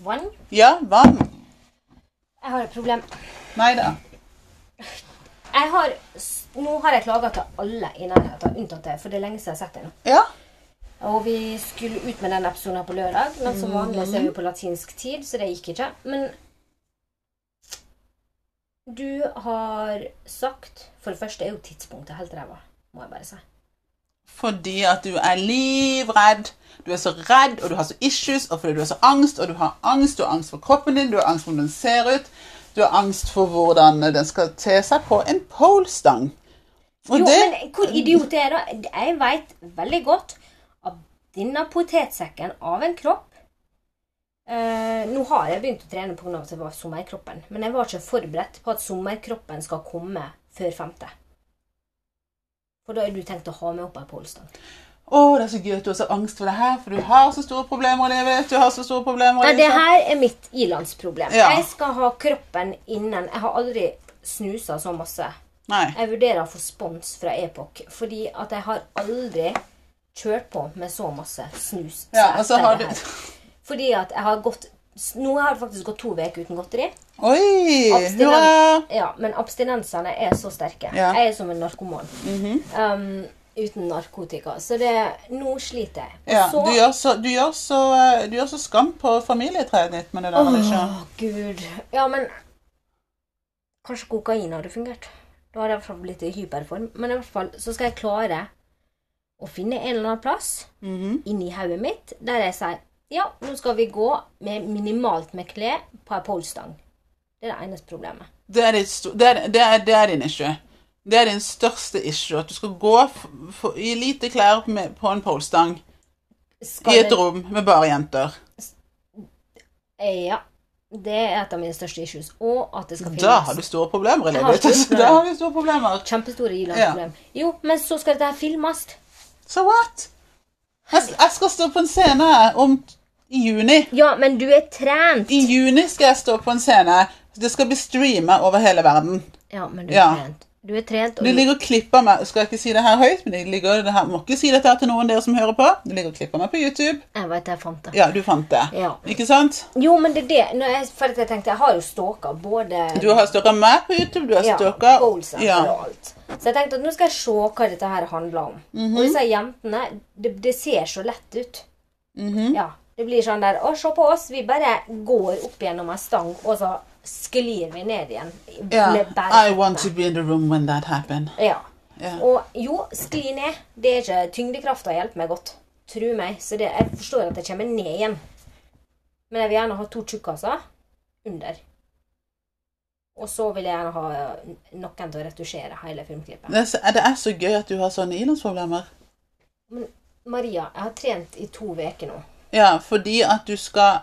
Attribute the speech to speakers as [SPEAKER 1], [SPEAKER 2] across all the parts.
[SPEAKER 1] Vann.
[SPEAKER 2] Ja, vann.
[SPEAKER 1] Jeg har et problem.
[SPEAKER 2] Nei da.
[SPEAKER 1] Jeg har, nå har jeg klaga til alle i nærheten, unntatt deg, for det er lenge siden jeg har sett deg nå.
[SPEAKER 2] Ja.
[SPEAKER 1] Og vi skulle ut med den episoden her på lørdag, men som vanlig så er vi på latinsk tid, så det gikk ikke. Men du har sagt For det første er jo tidspunktet helt ræva, må jeg bare si.
[SPEAKER 2] Fordi at du er livredd. Du er så redd, og du har så issues, og fordi du er så angst, og du har angst. Du har angst for kroppen din, du har angst for hvordan den ser ut. Du har angst for hvordan den skal te seg på en polestang. Og
[SPEAKER 1] Jo,
[SPEAKER 2] det
[SPEAKER 1] men hvor idiot er det? Jeg veit veldig godt at denne potetsekken av en kropp eh, Nå har jeg begynt å trene pga. at det var sommerkroppen, men jeg var ikke forberedt på at sommerkroppen skal komme før femte. For da har du tenkt å ha meg opp ei polstang.
[SPEAKER 2] Å, det er så gøy at du har så angst for det her, for du har så store problemer i livet. Du har så store problemer
[SPEAKER 1] Nei, det her er mitt ilandsproblem.
[SPEAKER 2] Ja.
[SPEAKER 1] Jeg skal ha kroppen innen Jeg har aldri snusa så masse.
[SPEAKER 2] Nei.
[SPEAKER 1] Jeg vurderer å få spons fra Epoch, fordi at jeg har aldri kjørt på med så masse snus.
[SPEAKER 2] Ja, og så har du.
[SPEAKER 1] Fordi at jeg har gått Nå har det faktisk gått to uker uten godteri.
[SPEAKER 2] Oi! Hurra!
[SPEAKER 1] Ja, men abstinensene er så sterke.
[SPEAKER 2] Ja.
[SPEAKER 1] Jeg er som en narkoman.
[SPEAKER 2] Mhm.
[SPEAKER 1] um, uten narkotika. Så det Nå sliter jeg. Og
[SPEAKER 2] Ja,
[SPEAKER 1] så
[SPEAKER 2] du gjør, så, du, gjør så, eh, du gjør så skam på familietreet ditt med det der.
[SPEAKER 1] Åh, gud. Ja, men Kanskje kokain hadde fungert. Da hadde jeg i hvert fall blitt i hyperform. Men i hvert fall så skal jeg klare å finne en eller annen plass
[SPEAKER 2] Mhm.
[SPEAKER 1] inni hodet mitt der jeg sier ja, nå skal vi gå med minimalt med klær på ei polstang. Det er det eneste problemet.
[SPEAKER 2] Det er, det, er, det, er, det er din issue. Det er din største issue. At du skal gå i lite klær med, på en polestang
[SPEAKER 1] Skal
[SPEAKER 2] i et rom med bare jenter.
[SPEAKER 1] Ja. Det er et av mine største issues. Og at det skal finnes
[SPEAKER 2] Da har du store problemer i livet ditt. Da har vi store problemer.
[SPEAKER 1] kjempestore ilandsproblem. Jo, men så skal dette filmes.
[SPEAKER 2] So what? Jeg, jeg skal stå på en scene om i juni.
[SPEAKER 1] Ja, men du er trent.
[SPEAKER 2] I juni skal jeg stå på en scene. Det skal bli streama over hele verden.
[SPEAKER 1] Ja, men du er
[SPEAKER 2] Ja.
[SPEAKER 1] trent. Du er trent, og
[SPEAKER 2] De ligger og klipper meg Skal jeg ikke si det her høyt, men de ligger, det her, må ikke si dette til noen dere som hører på. De ligger og klipper meg på YouTube.
[SPEAKER 1] Jeg vet jeg fant det.
[SPEAKER 2] Ja, du fant det.
[SPEAKER 1] Ja.
[SPEAKER 2] Ikke sant?
[SPEAKER 1] Jo, men det er det. Når jeg, for jeg tenkte, jeg har jo stalka både
[SPEAKER 2] Du har stalka meg på YouTube, du har
[SPEAKER 1] ja,
[SPEAKER 2] stalka ja.
[SPEAKER 1] og alt. Så jeg tenkte at nå skal jeg se hva dette her handler om.
[SPEAKER 2] Mhm.
[SPEAKER 1] Og disse jentene, det, det ser så lett ut.
[SPEAKER 2] Mhm.
[SPEAKER 1] Ja, Det blir sånn der Å, se på oss. Vi bare går opp gjennom ei stang, og så sklir vi ned igjen.
[SPEAKER 2] Ja.
[SPEAKER 1] Med
[SPEAKER 2] I want to be in the room when that happened.
[SPEAKER 1] Ja.
[SPEAKER 2] Yeah.
[SPEAKER 1] Og jo, skli ned. Det er ikke tyngdekrafta hjelper meg godt. Tro meg. Så det, jeg forstår at jeg kommer ned igjen. Men jeg vil gjerne ha to tjukkaser under. Og så vil jeg gjerne ha noen til å retusjere hele filmklippet.
[SPEAKER 2] Det er, så, det er så gøy at du har sånne ilandsproblemer.
[SPEAKER 1] Men Maria, jeg har trent i to uker nå.
[SPEAKER 2] Ja, fordi at du skal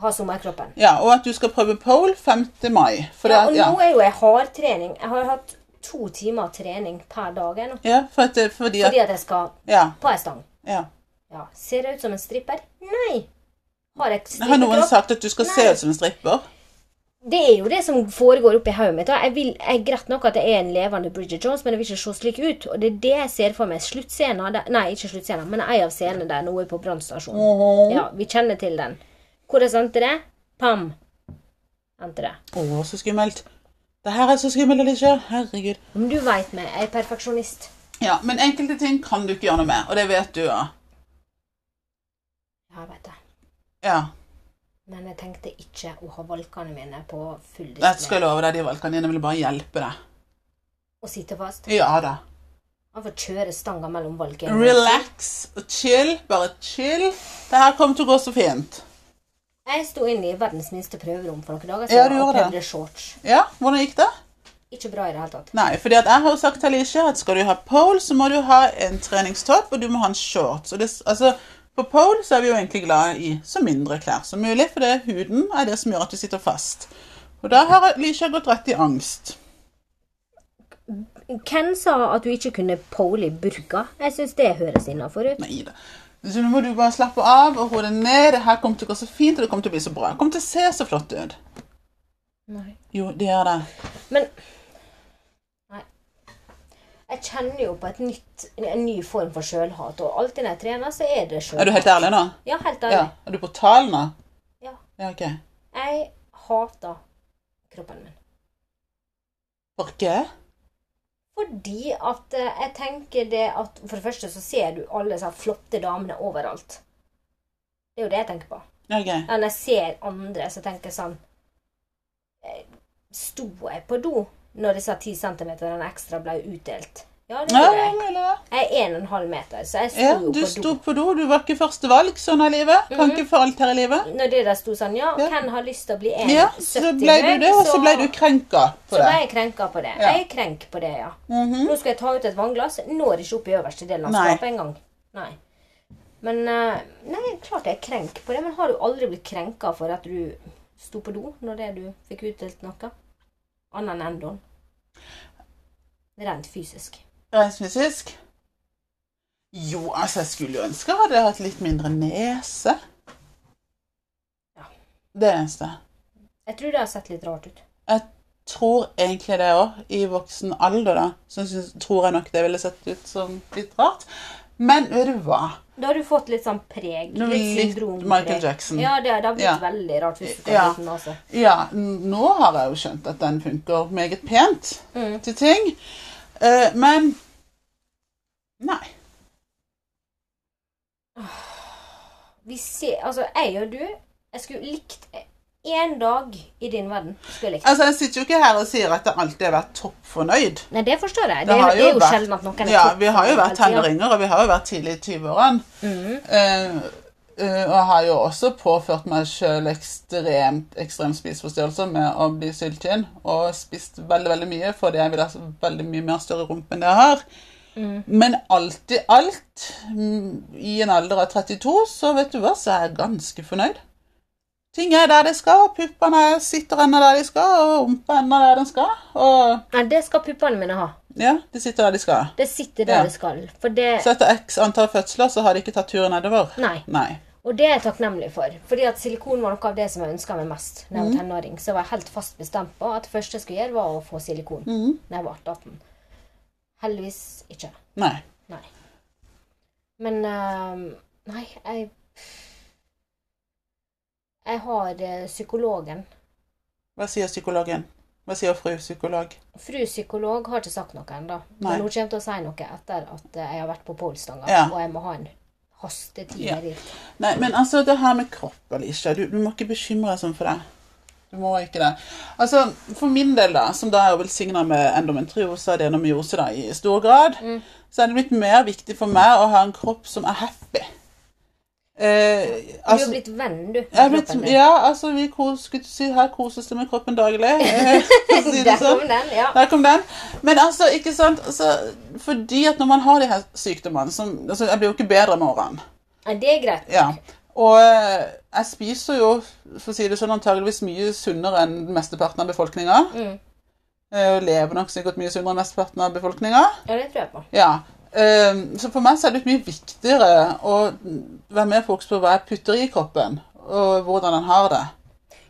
[SPEAKER 1] Ha sommerkroppen.
[SPEAKER 2] Ja, og at du skal prøve pole 5. mai. For
[SPEAKER 1] Ja,
[SPEAKER 2] og
[SPEAKER 1] og
[SPEAKER 2] ja.
[SPEAKER 1] nå er jo jeg hardtrening. Jeg har hatt to timer trening per dag ennå.
[SPEAKER 2] ja, for at, fordi at
[SPEAKER 1] Fordi at jeg skal
[SPEAKER 2] Ja.
[SPEAKER 1] på ei stang.
[SPEAKER 2] ja.
[SPEAKER 1] Ja. Ser jeg ut som en stripper? Nei. Har jeg
[SPEAKER 2] Har noen sagt at du skal se ut som en stripper?
[SPEAKER 1] Det er jo det som foregår oppi hodet mitt. Jeg vil, jeg Greit nok at jeg er en levende Bridget Jones, men jeg vil ikke se slik ut. Og det er det jeg ser for meg. Sluttscenen der- Nei, ikke sluttscenen, men en av scenene der nå er på brannstasjonen.
[SPEAKER 2] Åh,
[SPEAKER 1] Ja, vi kjenner til den. Hvor er det? Pam. Senteret.
[SPEAKER 2] Åh, så skummelt. Det her er så skummelt, Alicia. Herregud.
[SPEAKER 1] Men du veit meg, jeg er perfeksjonist.
[SPEAKER 2] Ja, men enkelte ting kan du ikke gjøre noe med, og det vet du, ja.
[SPEAKER 1] Ja, jeg vet det.
[SPEAKER 2] Ja,
[SPEAKER 1] Men jeg tenkte ikke å ha valkene mine på full
[SPEAKER 2] jeg skal
[SPEAKER 1] display.
[SPEAKER 2] love deg, de valkene dine vil bare hjelpe deg.
[SPEAKER 1] Å sitte fast.
[SPEAKER 2] Ja da.
[SPEAKER 1] Man får kjøre stanga mellom valkene.
[SPEAKER 2] Relax og chill. Bare chill. Det her kommer til å gå så fint.
[SPEAKER 1] Jeg sto inne i verdens minste prøverom for noen dager
[SPEAKER 2] Ja,
[SPEAKER 1] siden
[SPEAKER 2] du
[SPEAKER 1] og
[SPEAKER 2] prøvde
[SPEAKER 1] prøvde shorts.
[SPEAKER 2] Ja, hvordan gikk det?
[SPEAKER 1] Ikke bra i det hele tatt.
[SPEAKER 2] Nei, fordi jeg har jo sagt til Alicia at skal du ha pole, så må du ha en treningstopp, og du må ha en shorts. Og det, altså, på pole så er vi jo egentlig glad i så mindre klær som mulig, for det huden er det som gjør at du sitter fast. Og da har Lisha gått rett i angst.
[SPEAKER 1] Hvem sa at du ikke kunne pole i burka? Jeg syns det høres innafor ut.
[SPEAKER 2] Nei da. Så nå må du bare slappe av og hodet ned. Det her kommer til å gå så fint, og det kommer til å bli så bra. Det kommer til å se så flott ut.
[SPEAKER 1] Nei.
[SPEAKER 2] Jo, det gjør det.
[SPEAKER 1] Men. Jeg kjenner jo på nytt, en ny form for sjølhat, og alltid når jeg trener, så er det sjølhat.
[SPEAKER 2] Er du helt ærlig nå?
[SPEAKER 1] Ja, helt
[SPEAKER 2] Ja.
[SPEAKER 1] ærlig.
[SPEAKER 2] Er du på talen nå?
[SPEAKER 1] Ja.
[SPEAKER 2] Ja, ok.
[SPEAKER 1] Jeg hater kroppen min.
[SPEAKER 2] For hva?
[SPEAKER 1] Fordi at eh, jeg tenker det at For det første så ser du alle disse flotte damene overalt. Det er jo det jeg tenker på.
[SPEAKER 2] Ja, ok.
[SPEAKER 1] Når jeg ser andre, så tenker jeg sånn eh, Sto jeg på do når disse ti centimeterne ekstra ble utdelt? Ja, det
[SPEAKER 2] Ja,
[SPEAKER 1] gjorde
[SPEAKER 2] det er
[SPEAKER 1] jeg. Jeg er en og en halv meter, så jeg sto
[SPEAKER 2] Ja,
[SPEAKER 1] do.
[SPEAKER 2] du sto på do. Du var ikke første valg sånn av livet. Kan
[SPEAKER 1] Mhm.
[SPEAKER 2] ikke få alt her i livet.
[SPEAKER 1] Når det der sto sånn Ja,
[SPEAKER 2] Ja.
[SPEAKER 1] hvem har lyst til å bli
[SPEAKER 2] Ja,
[SPEAKER 1] 1,70
[SPEAKER 2] så ble du det, og så ble du krenka på
[SPEAKER 1] Så ble
[SPEAKER 2] det.
[SPEAKER 1] jeg krenka på det.
[SPEAKER 2] Ja.
[SPEAKER 1] Jeg er krenk på det, ja.
[SPEAKER 2] Mhm.
[SPEAKER 1] Nå skal jeg ta ut et vannglass. Når ikke opp i øverste delen av skapet engang. Nei. Men eh, Nei, klart jeg er krenk på det, men har du aldri blitt krenka for at du sto på do når det du fikk utdelt noe? Annet enn endoen. Rent fysisk.
[SPEAKER 2] Rent fysisk? Jo, altså, jeg skulle jo ønske jeg hadde hatt litt mindre nese.
[SPEAKER 1] Ja.
[SPEAKER 2] Det eneste.
[SPEAKER 1] Jeg tror det har sett litt rart ut.
[SPEAKER 2] Jeg Tror egentlig det òg. I voksen alder, da, så synes, tror jeg nok det ville sett ut som litt rart. Men vet du hva?
[SPEAKER 1] Da har du fått litt sånn preg. Litt
[SPEAKER 2] litt
[SPEAKER 1] syndrompreg.
[SPEAKER 2] Michael Jackson.
[SPEAKER 1] Ja, det, det har blitt
[SPEAKER 2] Ja.
[SPEAKER 1] veldig rart hvis du
[SPEAKER 2] Ja.
[SPEAKER 1] den liten nese.
[SPEAKER 2] Ja, nå har jeg jo skjønt at den funker meget pent
[SPEAKER 1] Mm.
[SPEAKER 2] til ting. Eh, men Nei.
[SPEAKER 1] Vi ser Altså, jeg og du Jeg skulle likt én dag i din verden. Skulle jeg likt.
[SPEAKER 2] Altså, Jeg sitter jo ikke her og sier at jeg alltid har vært topp fornøyd.
[SPEAKER 1] Nei, det forstår jeg.
[SPEAKER 2] Det
[SPEAKER 1] Det,
[SPEAKER 2] det
[SPEAKER 1] er
[SPEAKER 2] jo vært-
[SPEAKER 1] sjelden at noen er
[SPEAKER 2] Ja, vi har jo vært tenåringer, og vi har jo vært tidlig i 20-årene.
[SPEAKER 1] Mhm.
[SPEAKER 2] Eh, eh, og har jo også påført meg sjøl ekstremt ekstrem spiseforstyrrelser med å bli syltynn. Og spist veldig veldig mye fordi jeg vil ha veldig mye mer større rumpe enn det jeg har.
[SPEAKER 1] Mm.
[SPEAKER 2] Men alt i alt, mm, i en alder av 32, så vet du hva, så er jeg ganske fornøyd. Ting er der de skal, puppene sitter ennå der de skal, og rumpa ennå der den skal. Og
[SPEAKER 1] Nei, det skal puppene mine ha.
[SPEAKER 2] ja, de sitter der de skal.
[SPEAKER 1] Det sitter der
[SPEAKER 2] Ja.
[SPEAKER 1] de skal. Det
[SPEAKER 2] Så etter x antall fødsler så har de ikke tatt turen nedover.
[SPEAKER 1] Nei.
[SPEAKER 2] Nei.
[SPEAKER 1] Og det er jeg takknemlig for. Fordi at silikon var noe av det som jeg ønska meg mest da
[SPEAKER 2] Mhm.
[SPEAKER 1] jeg var tenåring. Så jeg var helt fast bestemt på at det første jeg skulle gjøre, var å få silikon.
[SPEAKER 2] Mm.
[SPEAKER 1] Når jeg var 18. Heldigvis ikke.
[SPEAKER 2] Nei.
[SPEAKER 1] Nei. Men uh, Nei, jeg Jeg har eh, psykologen.
[SPEAKER 2] Hva sier psykologen? Hva sier fru psykolog?
[SPEAKER 1] Fru psykolog har ikke sagt noe ennå. Men hun kommer til å si noe etter at eh, jeg har vært på polstanga,
[SPEAKER 2] Ja.
[SPEAKER 1] og jeg må ha en hastetid
[SPEAKER 2] Ja.
[SPEAKER 1] dit.
[SPEAKER 2] Nei, men altså, det her med kropp, Alicia, du, du må ikke bekymre deg sånn for det. Du må ikke det. Altså, For min del, da, som da er velsigna med endometriose og adenomyose da, i stor grad,
[SPEAKER 1] Mm.
[SPEAKER 2] så er det blitt mer viktig for meg å ha en kropp som er happy. Eh,
[SPEAKER 1] Du er blitt venn, du. din.
[SPEAKER 2] ja, altså, vi kos, si, her koses det med kroppen daglig. eh, si
[SPEAKER 1] Der
[SPEAKER 2] sånn.
[SPEAKER 1] kom den, ja.
[SPEAKER 2] Der kom den. Men altså, ikke sant altså, Fordi at når man har de her sykdommene som, altså, Jeg blir jo ikke bedre med årene.
[SPEAKER 1] Nei, Det er greit.
[SPEAKER 2] Ja. Og eh, jeg spiser jo, for å si det sånn, antageligvis mye sunnere enn mesteparten av befolkninga.
[SPEAKER 1] Mm.
[SPEAKER 2] Eh, Og lever nok sikkert mye sunnere enn mesteparten av befolkninga.
[SPEAKER 1] Ja, det tror jeg på.
[SPEAKER 2] Ja. Eh, Så for meg så er det mye viktigere å være med fokus på hva jeg putter i kroppen, og hvordan den har det.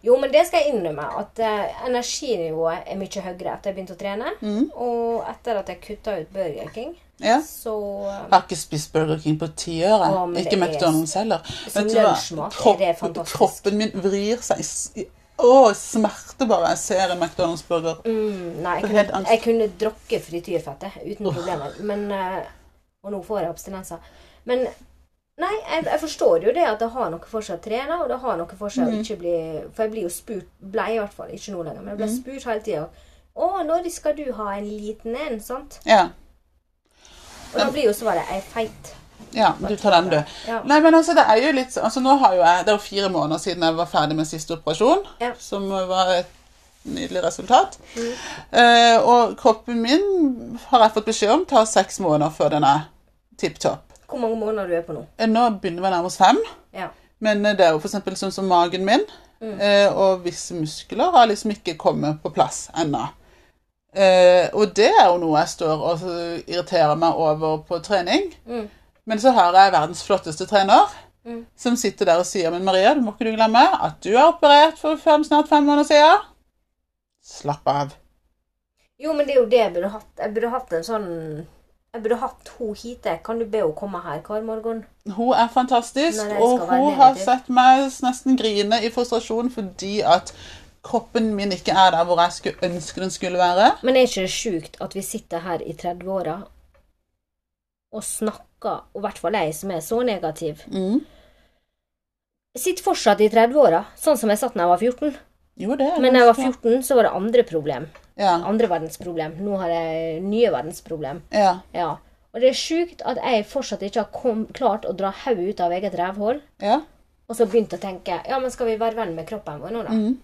[SPEAKER 1] Jo, men det skal jeg innrømme. At eh, energinivået er mye høyere etter jeg begynte å trene.
[SPEAKER 2] Mm.
[SPEAKER 1] Og etter at jeg kutta ut Burger King,
[SPEAKER 2] Ja.
[SPEAKER 1] så
[SPEAKER 2] Jeg har ikke spist Burger King på ti år. Ikke McDonald's heller.
[SPEAKER 1] Som lunsjmat er det fantastisk.
[SPEAKER 2] kroppen min vrir seg i Å, smerte bare jeg ser en McDonald's-burger.
[SPEAKER 1] mm, Nei, jeg kunne, jeg kunne drukke frityrfettet uten problemer. Men eh, Og nå får jeg abstinenser. Men Nei, jeg, jeg forstår jo det at det har noe for seg å trene, og det har noe for seg å
[SPEAKER 2] Mm.
[SPEAKER 1] ikke bli For jeg blir jo spurt Ble i hvert fall, ikke nå lenger, men jeg ble
[SPEAKER 2] Mm.
[SPEAKER 1] spurt hele tida. 'Å, når skal du ha en liten en?' Sant?
[SPEAKER 2] Ja.
[SPEAKER 1] Og da blir jo svaret 'jeg er feit'.
[SPEAKER 2] Ja, du tar den, du.
[SPEAKER 1] Ja.
[SPEAKER 2] Nei, men altså, det er jo litt altså nå har jo jeg, Det er jo fire måneder siden jeg var ferdig med siste operasjon,
[SPEAKER 1] Ja.
[SPEAKER 2] som var et nydelig resultat.
[SPEAKER 1] Mm.
[SPEAKER 2] Eh, og kroppen min har jeg fått beskjed om tar seks måneder før den er tipp topp.
[SPEAKER 1] Hvor mange måneder du er på nå?
[SPEAKER 2] Eh, Nå begynner vi nærmest fem.
[SPEAKER 1] Ja.
[SPEAKER 2] Men eh, det er jo eksempel sånn som magen min,
[SPEAKER 1] Mm.
[SPEAKER 2] eh, og visse muskler har liksom ikke kommet på plass ennå. Eh, og det er jo noe jeg står og irriterer meg over på trening.
[SPEAKER 1] Mm.
[SPEAKER 2] Men så har jeg verdens flotteste trener,
[SPEAKER 1] Mm.
[SPEAKER 2] som sitter der og sier Men Maria, du må ikke du glemme at du er operert for fem, snart fem måneder siden. Slapp av.
[SPEAKER 1] Jo, men det er jo det jeg burde hatt. Jeg burde hatt en sånn Jeg burde hatt hun hit. Kan du be henne komme her hver morgen?
[SPEAKER 2] Hun er fantastisk, og hun har sett meg nesten grine i frustrasjon fordi at kroppen min ikke er der hvor jeg skulle ønske den skulle være.
[SPEAKER 1] Men er ikke det sjukt at vi sitter her i 30-åra og snakker, og i hvert fall jeg som er så negativ,
[SPEAKER 2] Mm.
[SPEAKER 1] sitter fortsatt i 30-åra, sånn som jeg satt da jeg var 14.
[SPEAKER 2] Jo, det er
[SPEAKER 1] Men da jeg var 14, så var det andre problem.
[SPEAKER 2] Ja,
[SPEAKER 1] Andre verdensproblem. Nå har jeg nye verdensproblem.
[SPEAKER 2] ja,
[SPEAKER 1] Ja. Og det er sjukt at jeg fortsatt ikke har kom, klart å dra hodet ut av eget rævhull,
[SPEAKER 2] ja.
[SPEAKER 1] og så begynt å tenke ja, men skal vi være venn med kroppen vår nå, da?
[SPEAKER 2] Mm.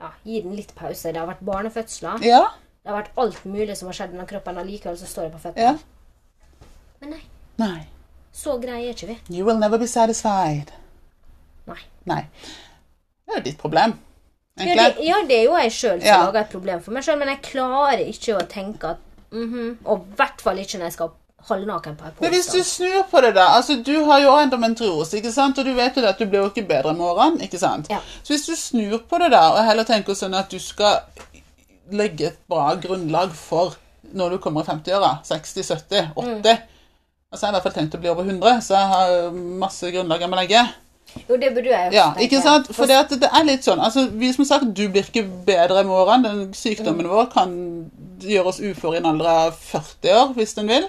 [SPEAKER 1] Ja, Gi den litt pause. Det har vært barnefødsler.
[SPEAKER 2] Ja,
[SPEAKER 1] Det har vært alt mulig som har skjedd med kroppen, og likevel så står jeg på føttene.
[SPEAKER 2] ja.
[SPEAKER 1] Men nei,
[SPEAKER 2] Nei.
[SPEAKER 1] så greie er ikke vi.
[SPEAKER 2] You will never be satisfied.
[SPEAKER 1] Nei.
[SPEAKER 2] Nei. Det er jo ditt problem,
[SPEAKER 1] Ja, det, ja, det er jo jeg sjøl som
[SPEAKER 2] Ja.
[SPEAKER 1] lager et problem for meg sjøl, men jeg klarer ikke å tenke at mhm, Og i hvert fall ikke når jeg skal halvnaken på en
[SPEAKER 2] Men hvis du snur på det, da altså Du har jo endometriose, ikke sant? og du vet jo at du blir jo ikke bedre i morgen. ikke sant?
[SPEAKER 1] Ja.
[SPEAKER 2] Så hvis du snur på det da, og heller tenker sånn at du skal legge et bra grunnlag for når du kommer i 50-åra, 60, 70, 80 Altså Jeg har i hvert fall tenkt å bli over 100, så jeg har masse grunnlag jeg må legge.
[SPEAKER 1] Jo, det burde jeg også
[SPEAKER 2] Ja,
[SPEAKER 1] tenke.
[SPEAKER 2] ikke sant? For det, at det er litt sånn altså, vi som sagt, Du blir ikke bedre i morgen. Den sykdommen vår kan gjøre oss uføre i en alder av 40 år, hvis den vil.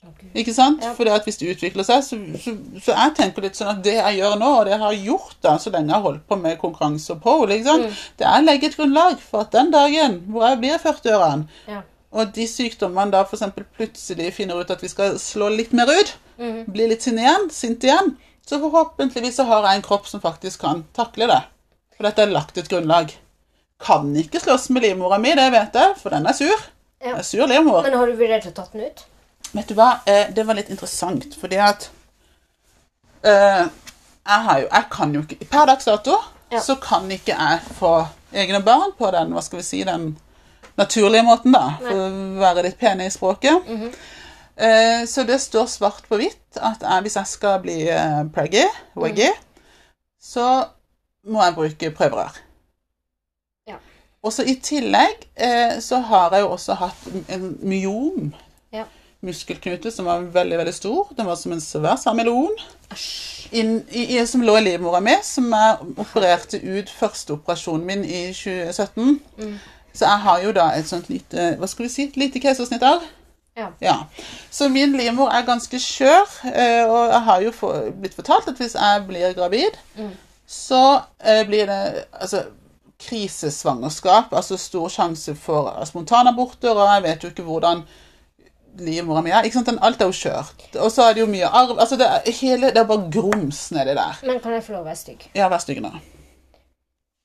[SPEAKER 1] Okay.
[SPEAKER 2] Ikke sant?
[SPEAKER 1] Ja.
[SPEAKER 2] For det at hvis det utvikler seg, så, så, så jeg tenker litt sånn at det jeg gjør nå, og det jeg har gjort da, så lenge jeg har holdt på med konkurranse og pole, sant? det er å legge et grunnlag for at den dagen hvor jeg blir 40-årene,
[SPEAKER 1] Ja.
[SPEAKER 2] Og de sykdommene da eksempel plutselig finner ut at vi skal slå litt mer ut,
[SPEAKER 1] mm.
[SPEAKER 2] bli litt sinne igjen, sint igjen, så forhåpentligvis så har jeg en kropp som faktisk kan takle det. For dette er lagt et grunnlag. Kan ikke slåss med livmora mi, det vet jeg, for den er sur.
[SPEAKER 1] Ja.
[SPEAKER 2] Er sur livmor.
[SPEAKER 1] Men har du vurdert å tatt den ut?
[SPEAKER 2] Vet du hva, eh, det var litt interessant, fordi at uh, jeg, har jo, jeg kan jo ikke Per dags dato
[SPEAKER 1] Ja.
[SPEAKER 2] så kan ikke jeg få egne barn på den hva skal vi si, den naturlige måten, da, for å være litt pene i språket.
[SPEAKER 1] Mhm.
[SPEAKER 2] Eh, så det står svart på hvitt at jeg, hvis jeg skal bli eh, preggy, waggy, så må jeg bruke prøverør.
[SPEAKER 1] Ja.
[SPEAKER 2] Og så i tillegg eh, så har jeg jo også hatt en myom
[SPEAKER 1] Ja.
[SPEAKER 2] muskelknute som var veldig, veldig stor. Den var som en svær sammelon inn, i, i, som lå i livmora mi, som jeg opererte ut første operasjonen min i 2017.
[SPEAKER 1] Mm.
[SPEAKER 2] Så jeg har jo da et sånt lite hva skal vi si, et lite keisersnitt av.
[SPEAKER 1] Ja.
[SPEAKER 2] Så min livmor er ganske skjør, eh, og jeg har jo blitt fortalt at hvis jeg blir gravid,
[SPEAKER 1] Mm.
[SPEAKER 2] så eh, blir det altså, krisesvangerskap, altså stor sjanse for spontanaborter, og jeg vet jo ikke hvordan livmora mi er. Ikke sant? Alt er jo skjørt. Og så er det jo mye arv. Altså, det er, hele, det er bare grums nedi der.
[SPEAKER 1] Men kan jeg få lov å være stygg?
[SPEAKER 2] Ja, vær stygg nå.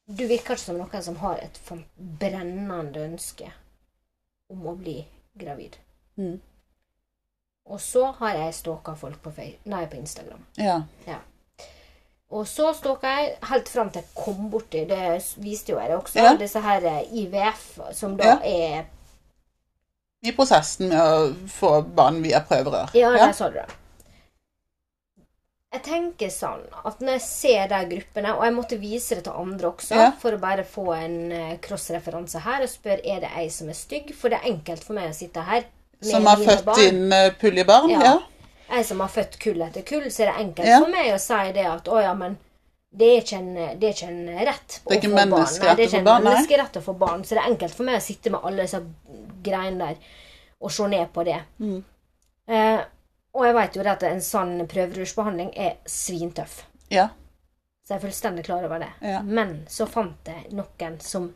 [SPEAKER 1] Du virker ikke som noen som har et brennende ønske om å bli gravid.
[SPEAKER 2] Mm.
[SPEAKER 1] Og så har jeg stalka folk på, nei, på Instagram.
[SPEAKER 2] Ja.
[SPEAKER 1] Og så stalka jeg helt fram til jeg kom borti Det viste jo jeg det også.
[SPEAKER 2] Ja.
[SPEAKER 1] Disse her eh, IVF, som da
[SPEAKER 2] Ja.
[SPEAKER 1] er
[SPEAKER 2] I prosessen med å få barn via prøverør.
[SPEAKER 1] Ja,
[SPEAKER 2] Ja.
[SPEAKER 1] der sa du det. Jeg tenker sånn at når jeg ser de gruppene, og jeg måtte vise det til andre også,
[SPEAKER 2] Ja.
[SPEAKER 1] for å bare få en eh, cross-referanse her, og spørre er det ei som er stygg, for det er enkelt for meg å sitte her med
[SPEAKER 2] Som har født
[SPEAKER 1] barn.
[SPEAKER 2] inn puljebarn.
[SPEAKER 1] Ja.
[SPEAKER 2] Ja.
[SPEAKER 1] Jeg som har født kull etter kull, så er det enkelt
[SPEAKER 2] Ja.
[SPEAKER 1] for meg å si det at å ja, men det er ikke en, det er ikke en rett å få barn. Nei, det er ikke en menneskerett å få barn, så det er enkelt for meg å sitte med alle disse greiene der og se ned på det.
[SPEAKER 2] Mm.
[SPEAKER 1] Eh, og jeg vet jo at en sånn prøverørsbehandling er svintøff.
[SPEAKER 2] ja.
[SPEAKER 1] Så jeg er fullstendig klar over det.
[SPEAKER 2] Ja.
[SPEAKER 1] Men så fant jeg noen som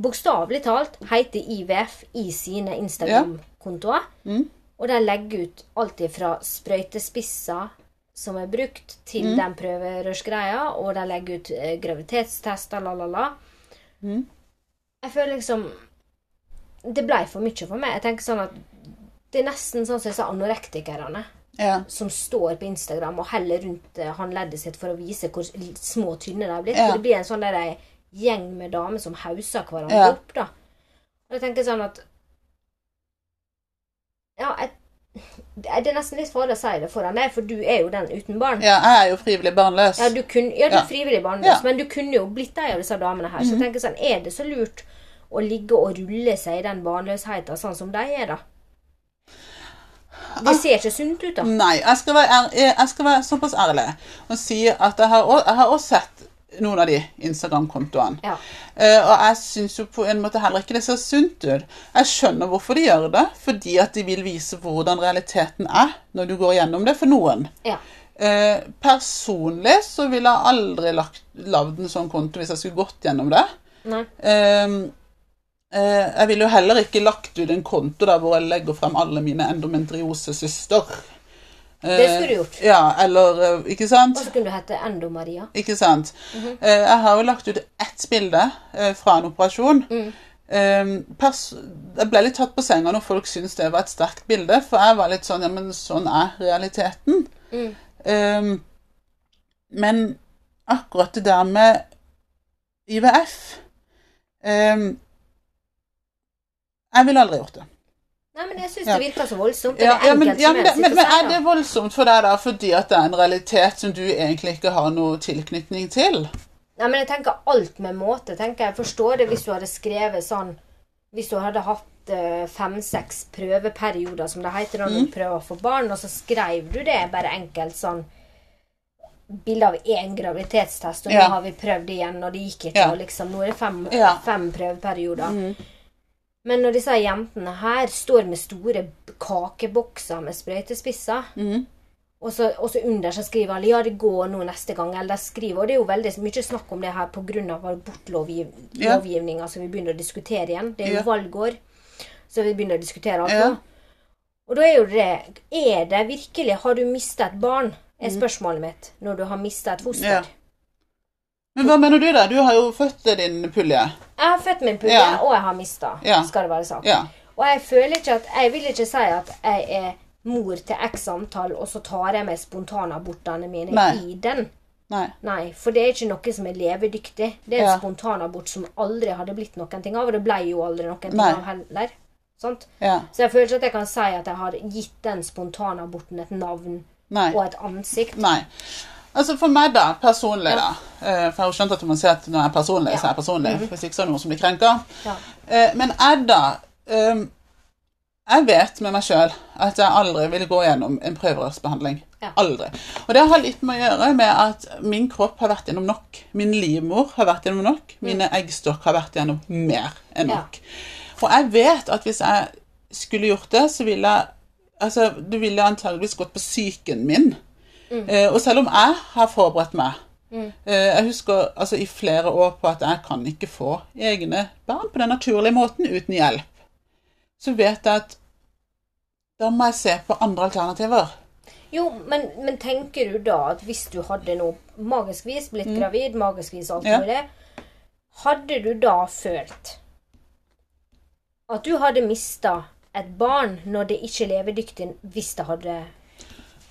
[SPEAKER 1] bokstavelig talt heter IVF i sine Instagram-kontoer.
[SPEAKER 2] Mm.
[SPEAKER 1] Og de legger ut alt fra sprøytespisser som er brukt, til
[SPEAKER 2] Mm.
[SPEAKER 1] den prøverørsgreia, og de legger ut eh, graviditetstester, la, la, la.
[SPEAKER 2] Mm.
[SPEAKER 1] Jeg føler liksom Det blei for mye for meg. Jeg tenker sånn at Det er nesten sånn som disse anorektikerne
[SPEAKER 2] ja.
[SPEAKER 1] som står på Instagram og heller rundt eh, håndleddet sitt for å vise hvor små og tynne de er blitt.
[SPEAKER 2] Ja.
[SPEAKER 1] For det blir en sånn der eh, gjeng med damer som hauser hverandre
[SPEAKER 2] Ja.
[SPEAKER 1] opp, da. Og jeg tenker sånn at Ja, jeg, det er nesten litt farlig å si det foran deg, for du er jo den uten barn.
[SPEAKER 2] ja. Jeg er jo frivillig barnløs.
[SPEAKER 1] Ja, du, kun, ja, du
[SPEAKER 2] Ja.
[SPEAKER 1] er frivillig barnløs,
[SPEAKER 2] Ja. Mhm.
[SPEAKER 1] men du kunne jo blitt ei av disse damene her. Så jeg tenker sånn, er det så lurt å ligge og rulle seg i den barnløsheten sånn som de er, da? Det ser ikke sunt ut, da.
[SPEAKER 2] Nei, jeg skal være, ær- jeg skal være såpass ærlig og si at jeg har, også, jeg har også sett noen av de Instagram-kontoene.
[SPEAKER 1] Ja.
[SPEAKER 2] Uh, og jeg syns jo på en måte heller ikke det ser sunt ut. Jeg skjønner hvorfor de gjør det. Fordi at de vil vise hvordan realiteten er når du går gjennom det for noen.
[SPEAKER 1] Ja.
[SPEAKER 2] Uh, personlig så ville jeg aldri lagd en sånn konto hvis jeg skulle gått gjennom det.
[SPEAKER 1] Nei.
[SPEAKER 2] Eh, jeg ville jo heller ikke lagt ut en konto der hvor jeg legger frem alle mine endometriosesyster. Eh,
[SPEAKER 1] Det skulle du gjort.
[SPEAKER 2] Ja, eller eh, Ikke sant?
[SPEAKER 1] Og så kunne du hete Endo-Maria.
[SPEAKER 2] Ikke sant?
[SPEAKER 1] Mm
[SPEAKER 2] -hmm. jeg har jo lagt ut ett bilde eh, fra en operasjon.
[SPEAKER 1] Mm.
[SPEAKER 2] Eh, jeg ble litt tatt på senga når folk syntes det var et sterkt bilde, for jeg var litt sånn Ja, men sånn er realiteten.
[SPEAKER 1] Mm.
[SPEAKER 2] Eh, men akkurat det der med IVF eh, Jeg ville aldri gjort det.
[SPEAKER 1] Nei, men jeg syns
[SPEAKER 2] Ja.
[SPEAKER 1] det virker så voldsomt.
[SPEAKER 2] Ja, ja, men, ja, men, men, men er det voldsomt for deg da fordi at det er en realitet som du egentlig ikke har noe tilknytning til?
[SPEAKER 1] Nei, men jeg tenker alt med måte. tenker Jeg forstår det hvis du hadde skrevet sånn Hvis du hadde hatt uh, fem-seks prøveperioder, som det heter når
[SPEAKER 2] Mm.
[SPEAKER 1] du prøver å få barn, og så skrev du det bare enkelt sånn Bilde av én graviditetstest, og nå har vi prøvd igjen, og det gikk ikke, og liksom Nå er det fem, fem prøveperioder.
[SPEAKER 2] Mm.
[SPEAKER 1] Men når disse jentene her står med store kakebokser med sprøytespisser
[SPEAKER 2] Mm.
[SPEAKER 1] og så, og så under så skriver alle ja, det går nå neste gang. Eller skriver, og det er jo veldig mye snakk om det her pga.
[SPEAKER 2] Ja.
[SPEAKER 1] abortlovgivninga som vi begynner å diskutere igjen. Det er jo
[SPEAKER 2] Ja.
[SPEAKER 1] valgår, så vi begynner å diskutere alt
[SPEAKER 2] Ja.
[SPEAKER 1] nå. Og da er jo det Er det virkelig Har du mista et barn? er spørsmålet mitt når du har mista et foster.
[SPEAKER 2] Mm. Ja. Men hva mener du da? Du har jo født din pulje.
[SPEAKER 1] Jeg har født min pulje,
[SPEAKER 2] Ja.
[SPEAKER 1] og jeg har mista,
[SPEAKER 2] Ja.
[SPEAKER 1] skal det være sagt.
[SPEAKER 2] Ja.
[SPEAKER 1] Og jeg føler ikke at Jeg vil ikke si at jeg er mor til x antall, og så tar jeg med spontanabortene mine
[SPEAKER 2] Nei.
[SPEAKER 1] i den.
[SPEAKER 2] Nei.
[SPEAKER 1] Nei, for det er ikke noe som er levedyktig. Det er en
[SPEAKER 2] Ja.
[SPEAKER 1] spontanabort som aldri hadde blitt noen ting av, og det ble jo aldri noen ting
[SPEAKER 2] Nei.
[SPEAKER 1] av heller.
[SPEAKER 2] Ja.
[SPEAKER 1] Så jeg føler ikke at jeg kan si at jeg har gitt den spontanaborten et navn
[SPEAKER 2] Nei.
[SPEAKER 1] og et ansikt.
[SPEAKER 2] Nei. Altså For meg, da, personlig, da eh, For jeg har skjønt at man sier at når jeg er personlig, så er jeg personlig. Hvis ikke så er det noen som blir krenka.
[SPEAKER 1] Ja.
[SPEAKER 2] Eh, Men jeg, da eh, Jeg vet med meg sjøl at jeg aldri vil gå gjennom en prøverørsbehandling. Aldri. Og det har litt med å gjøre med at min kropp har vært gjennom nok. Min livmor har vært gjennom nok. Mine eggstokk har vært gjennom mer enn
[SPEAKER 1] Mm.
[SPEAKER 2] Nok. Og jeg vet at hvis jeg skulle gjort det, så ville jeg Altså, Du ville antageligvis gått på psyken min.
[SPEAKER 1] Mm.
[SPEAKER 2] Eh, og selv om jeg har forberedt meg eh, Jeg husker altså, i flere år på at jeg kan ikke få egne barn på den naturlige måten uten hjelp. Så vet jeg at da må jeg se på andre alternativer.
[SPEAKER 1] Jo, men, men tenker du da at hvis du hadde noe magisk vis blitt gravid, magisk vis alt
[SPEAKER 2] Mm. Ja.
[SPEAKER 1] mulig, hadde du da følt at du hadde mista et barn når det ikke er levedyktig, hvis det hadde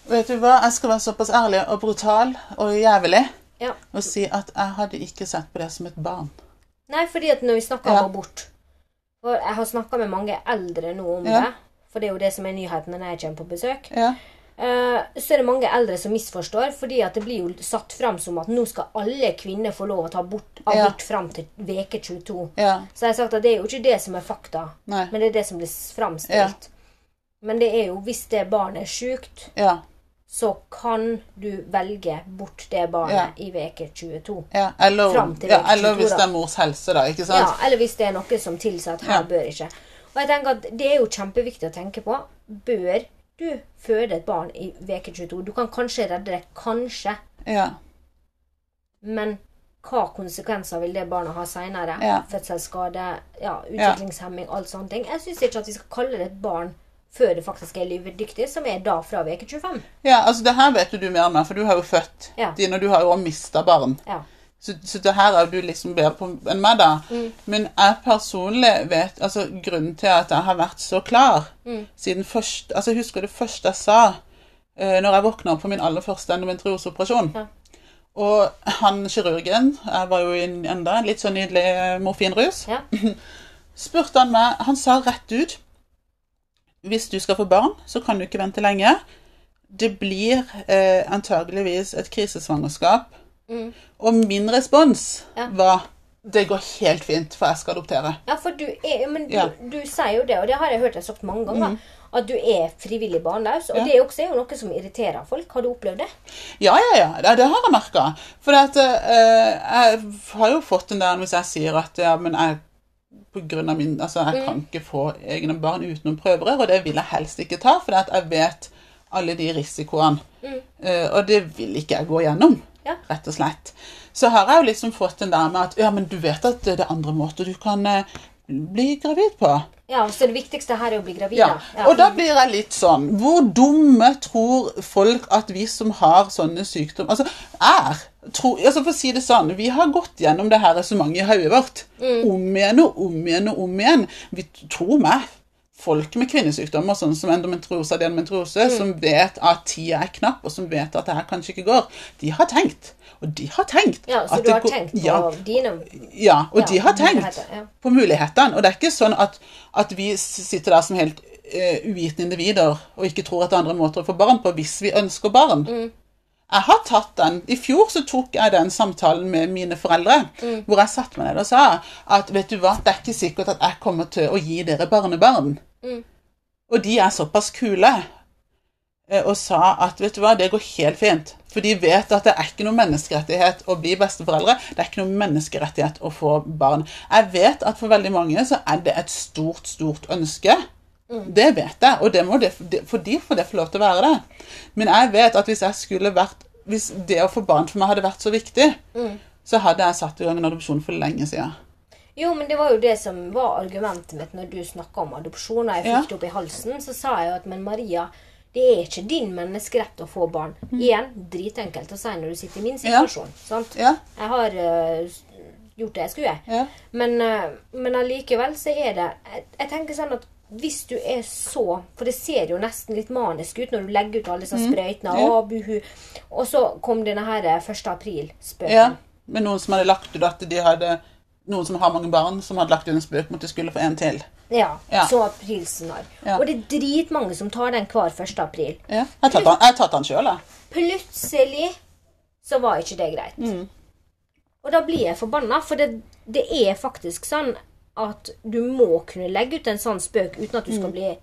[SPEAKER 2] Vet du hva, jeg skal være såpass ærlig og brutal og jævlig
[SPEAKER 1] Ja.
[SPEAKER 2] og si at jeg hadde ikke sett på det som et barn.
[SPEAKER 1] Nei, fordi at når vi snakker
[SPEAKER 2] Ja.
[SPEAKER 1] om abort For jeg har snakka med mange eldre nå om
[SPEAKER 2] Ja.
[SPEAKER 1] det. For det er jo det som er nyheten når jeg kommer på besøk.
[SPEAKER 2] Ja.
[SPEAKER 1] Eh, så er det mange eldre som misforstår, fordi at det blir jo satt fram som at nå skal alle kvinner få lov å ta abort,
[SPEAKER 2] Ja.
[SPEAKER 1] fram til veke 22.
[SPEAKER 2] Ja.
[SPEAKER 1] Så jeg har sagt at det er jo ikke det som er fakta,
[SPEAKER 2] Nei.
[SPEAKER 1] men det er det som blir framstilt. Men det er jo hvis det barnet er sjukt,
[SPEAKER 2] Ja.
[SPEAKER 1] Så kan du velge bort det barnet
[SPEAKER 2] Ja.
[SPEAKER 1] i veke 22.
[SPEAKER 2] ja. Eller,
[SPEAKER 1] til
[SPEAKER 2] ja, eller
[SPEAKER 1] 22
[SPEAKER 2] hvis det er mors helse, da. Ikke sant?
[SPEAKER 1] Ja, eller hvis det er noe som tilsier at her bør ikke. Og jeg tenker at Det er jo kjempeviktig å tenke på. Bør du føde et barn i veke 22? Du kan kanskje redde det. Kanskje.
[SPEAKER 2] Ja.
[SPEAKER 1] Men hva konsekvenser vil det barnet ha seinere?
[SPEAKER 2] Ja.
[SPEAKER 1] Fødselsskade, ja, utviklingshemming, alt sånne ting. Jeg syns ikke at vi skal kalle det et barn før det faktisk er livdyktig, som er da fra uke 25.
[SPEAKER 2] ja, altså det her vet du mer om, for du har jo født
[SPEAKER 1] Ja.
[SPEAKER 2] dine, og du har jo også mista barn.
[SPEAKER 1] Ja.
[SPEAKER 2] Så, så det her er du liksom bedre på enn meg, da. Men jeg personlig vet altså Grunnen til at jeg har vært så klar siden først Altså, jeg husker det første jeg sa eh, når jeg våkna opp på min aller første endometrioseoperasjon.
[SPEAKER 1] Ja.
[SPEAKER 2] Og han kirurgen Jeg var jo i en, enda en litt sånn nydelig morfinrus.
[SPEAKER 1] Ja.
[SPEAKER 2] Spurte han meg Han sa rett ut Hvis du skal få barn, så kan du ikke vente lenge. Det blir eh, antageligvis et krisesvangerskap.
[SPEAKER 1] Mm.
[SPEAKER 2] Og min respons
[SPEAKER 1] Ja.
[SPEAKER 2] var Det går helt fint, for jeg skal adoptere.
[SPEAKER 1] Ja, for du er Men du,
[SPEAKER 2] Ja.
[SPEAKER 1] du sier jo det, og det har jeg hørt deg sagt mange ganger, At du er frivillig barnløs. Og
[SPEAKER 2] Ja.
[SPEAKER 1] det også er jo noe som irriterer folk. Har du opplevd det?
[SPEAKER 2] Ja, ja, ja. Det, det har jeg merka. For at, eh, jeg har jo fått den der hvis jeg sier at ja, men jeg på grunn av min, altså Jeg kan ikke få egne barn uten noen prøverør, og det vil jeg helst ikke ta, for jeg vet alle de risikoene. Eh, og det vil ikke jeg gå gjennom,
[SPEAKER 1] Ja.
[SPEAKER 2] rett og slett. Så har jeg jo liksom fått den der med at ja, men du vet at det er andre måter du kan eh, bli gravid på.
[SPEAKER 1] Ja, Så det viktigste her er å bli gravid?
[SPEAKER 2] Ja,
[SPEAKER 1] ja.
[SPEAKER 2] og da blir jeg litt sånn Hvor dumme tror folk at vi som har sånne sykdommer Altså, er tro, altså For å si det sånn, vi har gått gjennom det her resonnementet i hodet vårt om igjen og om igjen og om igjen. Vi tror meg folk med kvinnesykdommer, sånn som endometriose og adenomyose, som vet at tida er knapp, og som vet at det her kanskje ikke går, de har tenkt. Og de har tenkt.
[SPEAKER 1] Ja, Så du har
[SPEAKER 2] går-
[SPEAKER 1] tenkt på
[SPEAKER 2] ja,
[SPEAKER 1] dine
[SPEAKER 2] ja, og
[SPEAKER 1] Ja,
[SPEAKER 2] de har tenkt
[SPEAKER 1] muligheter, ja.
[SPEAKER 2] på mulighetene. Og det er ikke sånn at, at vi sitter der som helt uh, uvitende individer og ikke tror at det er andre måter å få barn på hvis vi ønsker barn.
[SPEAKER 1] Mm.
[SPEAKER 2] Jeg har tatt den. I fjor så tok jeg den samtalen med mine foreldre,
[SPEAKER 1] Mm.
[SPEAKER 2] hvor jeg satte meg ned og sa at vet du hva, det er ikke sikkert at jeg kommer til å gi dere barnebarn.
[SPEAKER 1] Mm.
[SPEAKER 2] Og de er såpass kule og sa at vet du hva, det går helt fint. For de vet at det er ikke noen menneskerettighet å bli besteforeldre. Det er ikke noen menneskerettighet å få barn. Jeg vet at for veldig mange så er det et stort, stort ønske. Det vet jeg, og det må det, for de får det få lov til å være det. Men jeg vet at hvis jeg skulle vært Hvis det å få barn for meg hadde vært så viktig, så hadde jeg satt i gang en adopsjon for lenge siden.
[SPEAKER 1] Jo, men det var jo det som var argumentet mitt når du snakka om adopsjon. Og jeg
[SPEAKER 2] Ja.
[SPEAKER 1] fikk det opp i halsen, så sa jeg jo at men Maria, det er ikke din menneskerett å få barn. Igjen, dritenkelt å si når du sitter i min situasjon. Sant?
[SPEAKER 2] Ja.
[SPEAKER 1] Jeg har uh, gjort det jeg skulle.
[SPEAKER 2] Ja.
[SPEAKER 1] Men, uh, men allikevel så er det jeg, jeg tenker sånn at hvis du er så For det ser jo nesten litt manisk ut når du legger ut alle disse sprøytene.
[SPEAKER 2] Mm. Ja.
[SPEAKER 1] Og, buhu. Og så kom denne her 1. april-spøken.
[SPEAKER 2] Ja, med noen som hadde lagt ut at de hadde Noen som har mange barn, som hadde lagt ut en spøk mot de skulle få en til.
[SPEAKER 1] Ja,
[SPEAKER 2] Ja.
[SPEAKER 1] som aprilsnarr.
[SPEAKER 2] Ja.
[SPEAKER 1] Og det er dritmange som tar den hver 1. april.
[SPEAKER 2] Ja. Jeg har tatt den, tatt den sjøl, jeg.
[SPEAKER 1] Plutselig så var ikke det greit.
[SPEAKER 2] Mm.
[SPEAKER 1] Og da blir jeg forbanna, for det, det er faktisk sånn at du må kunne legge ut en sånn spøk uten at du skal bli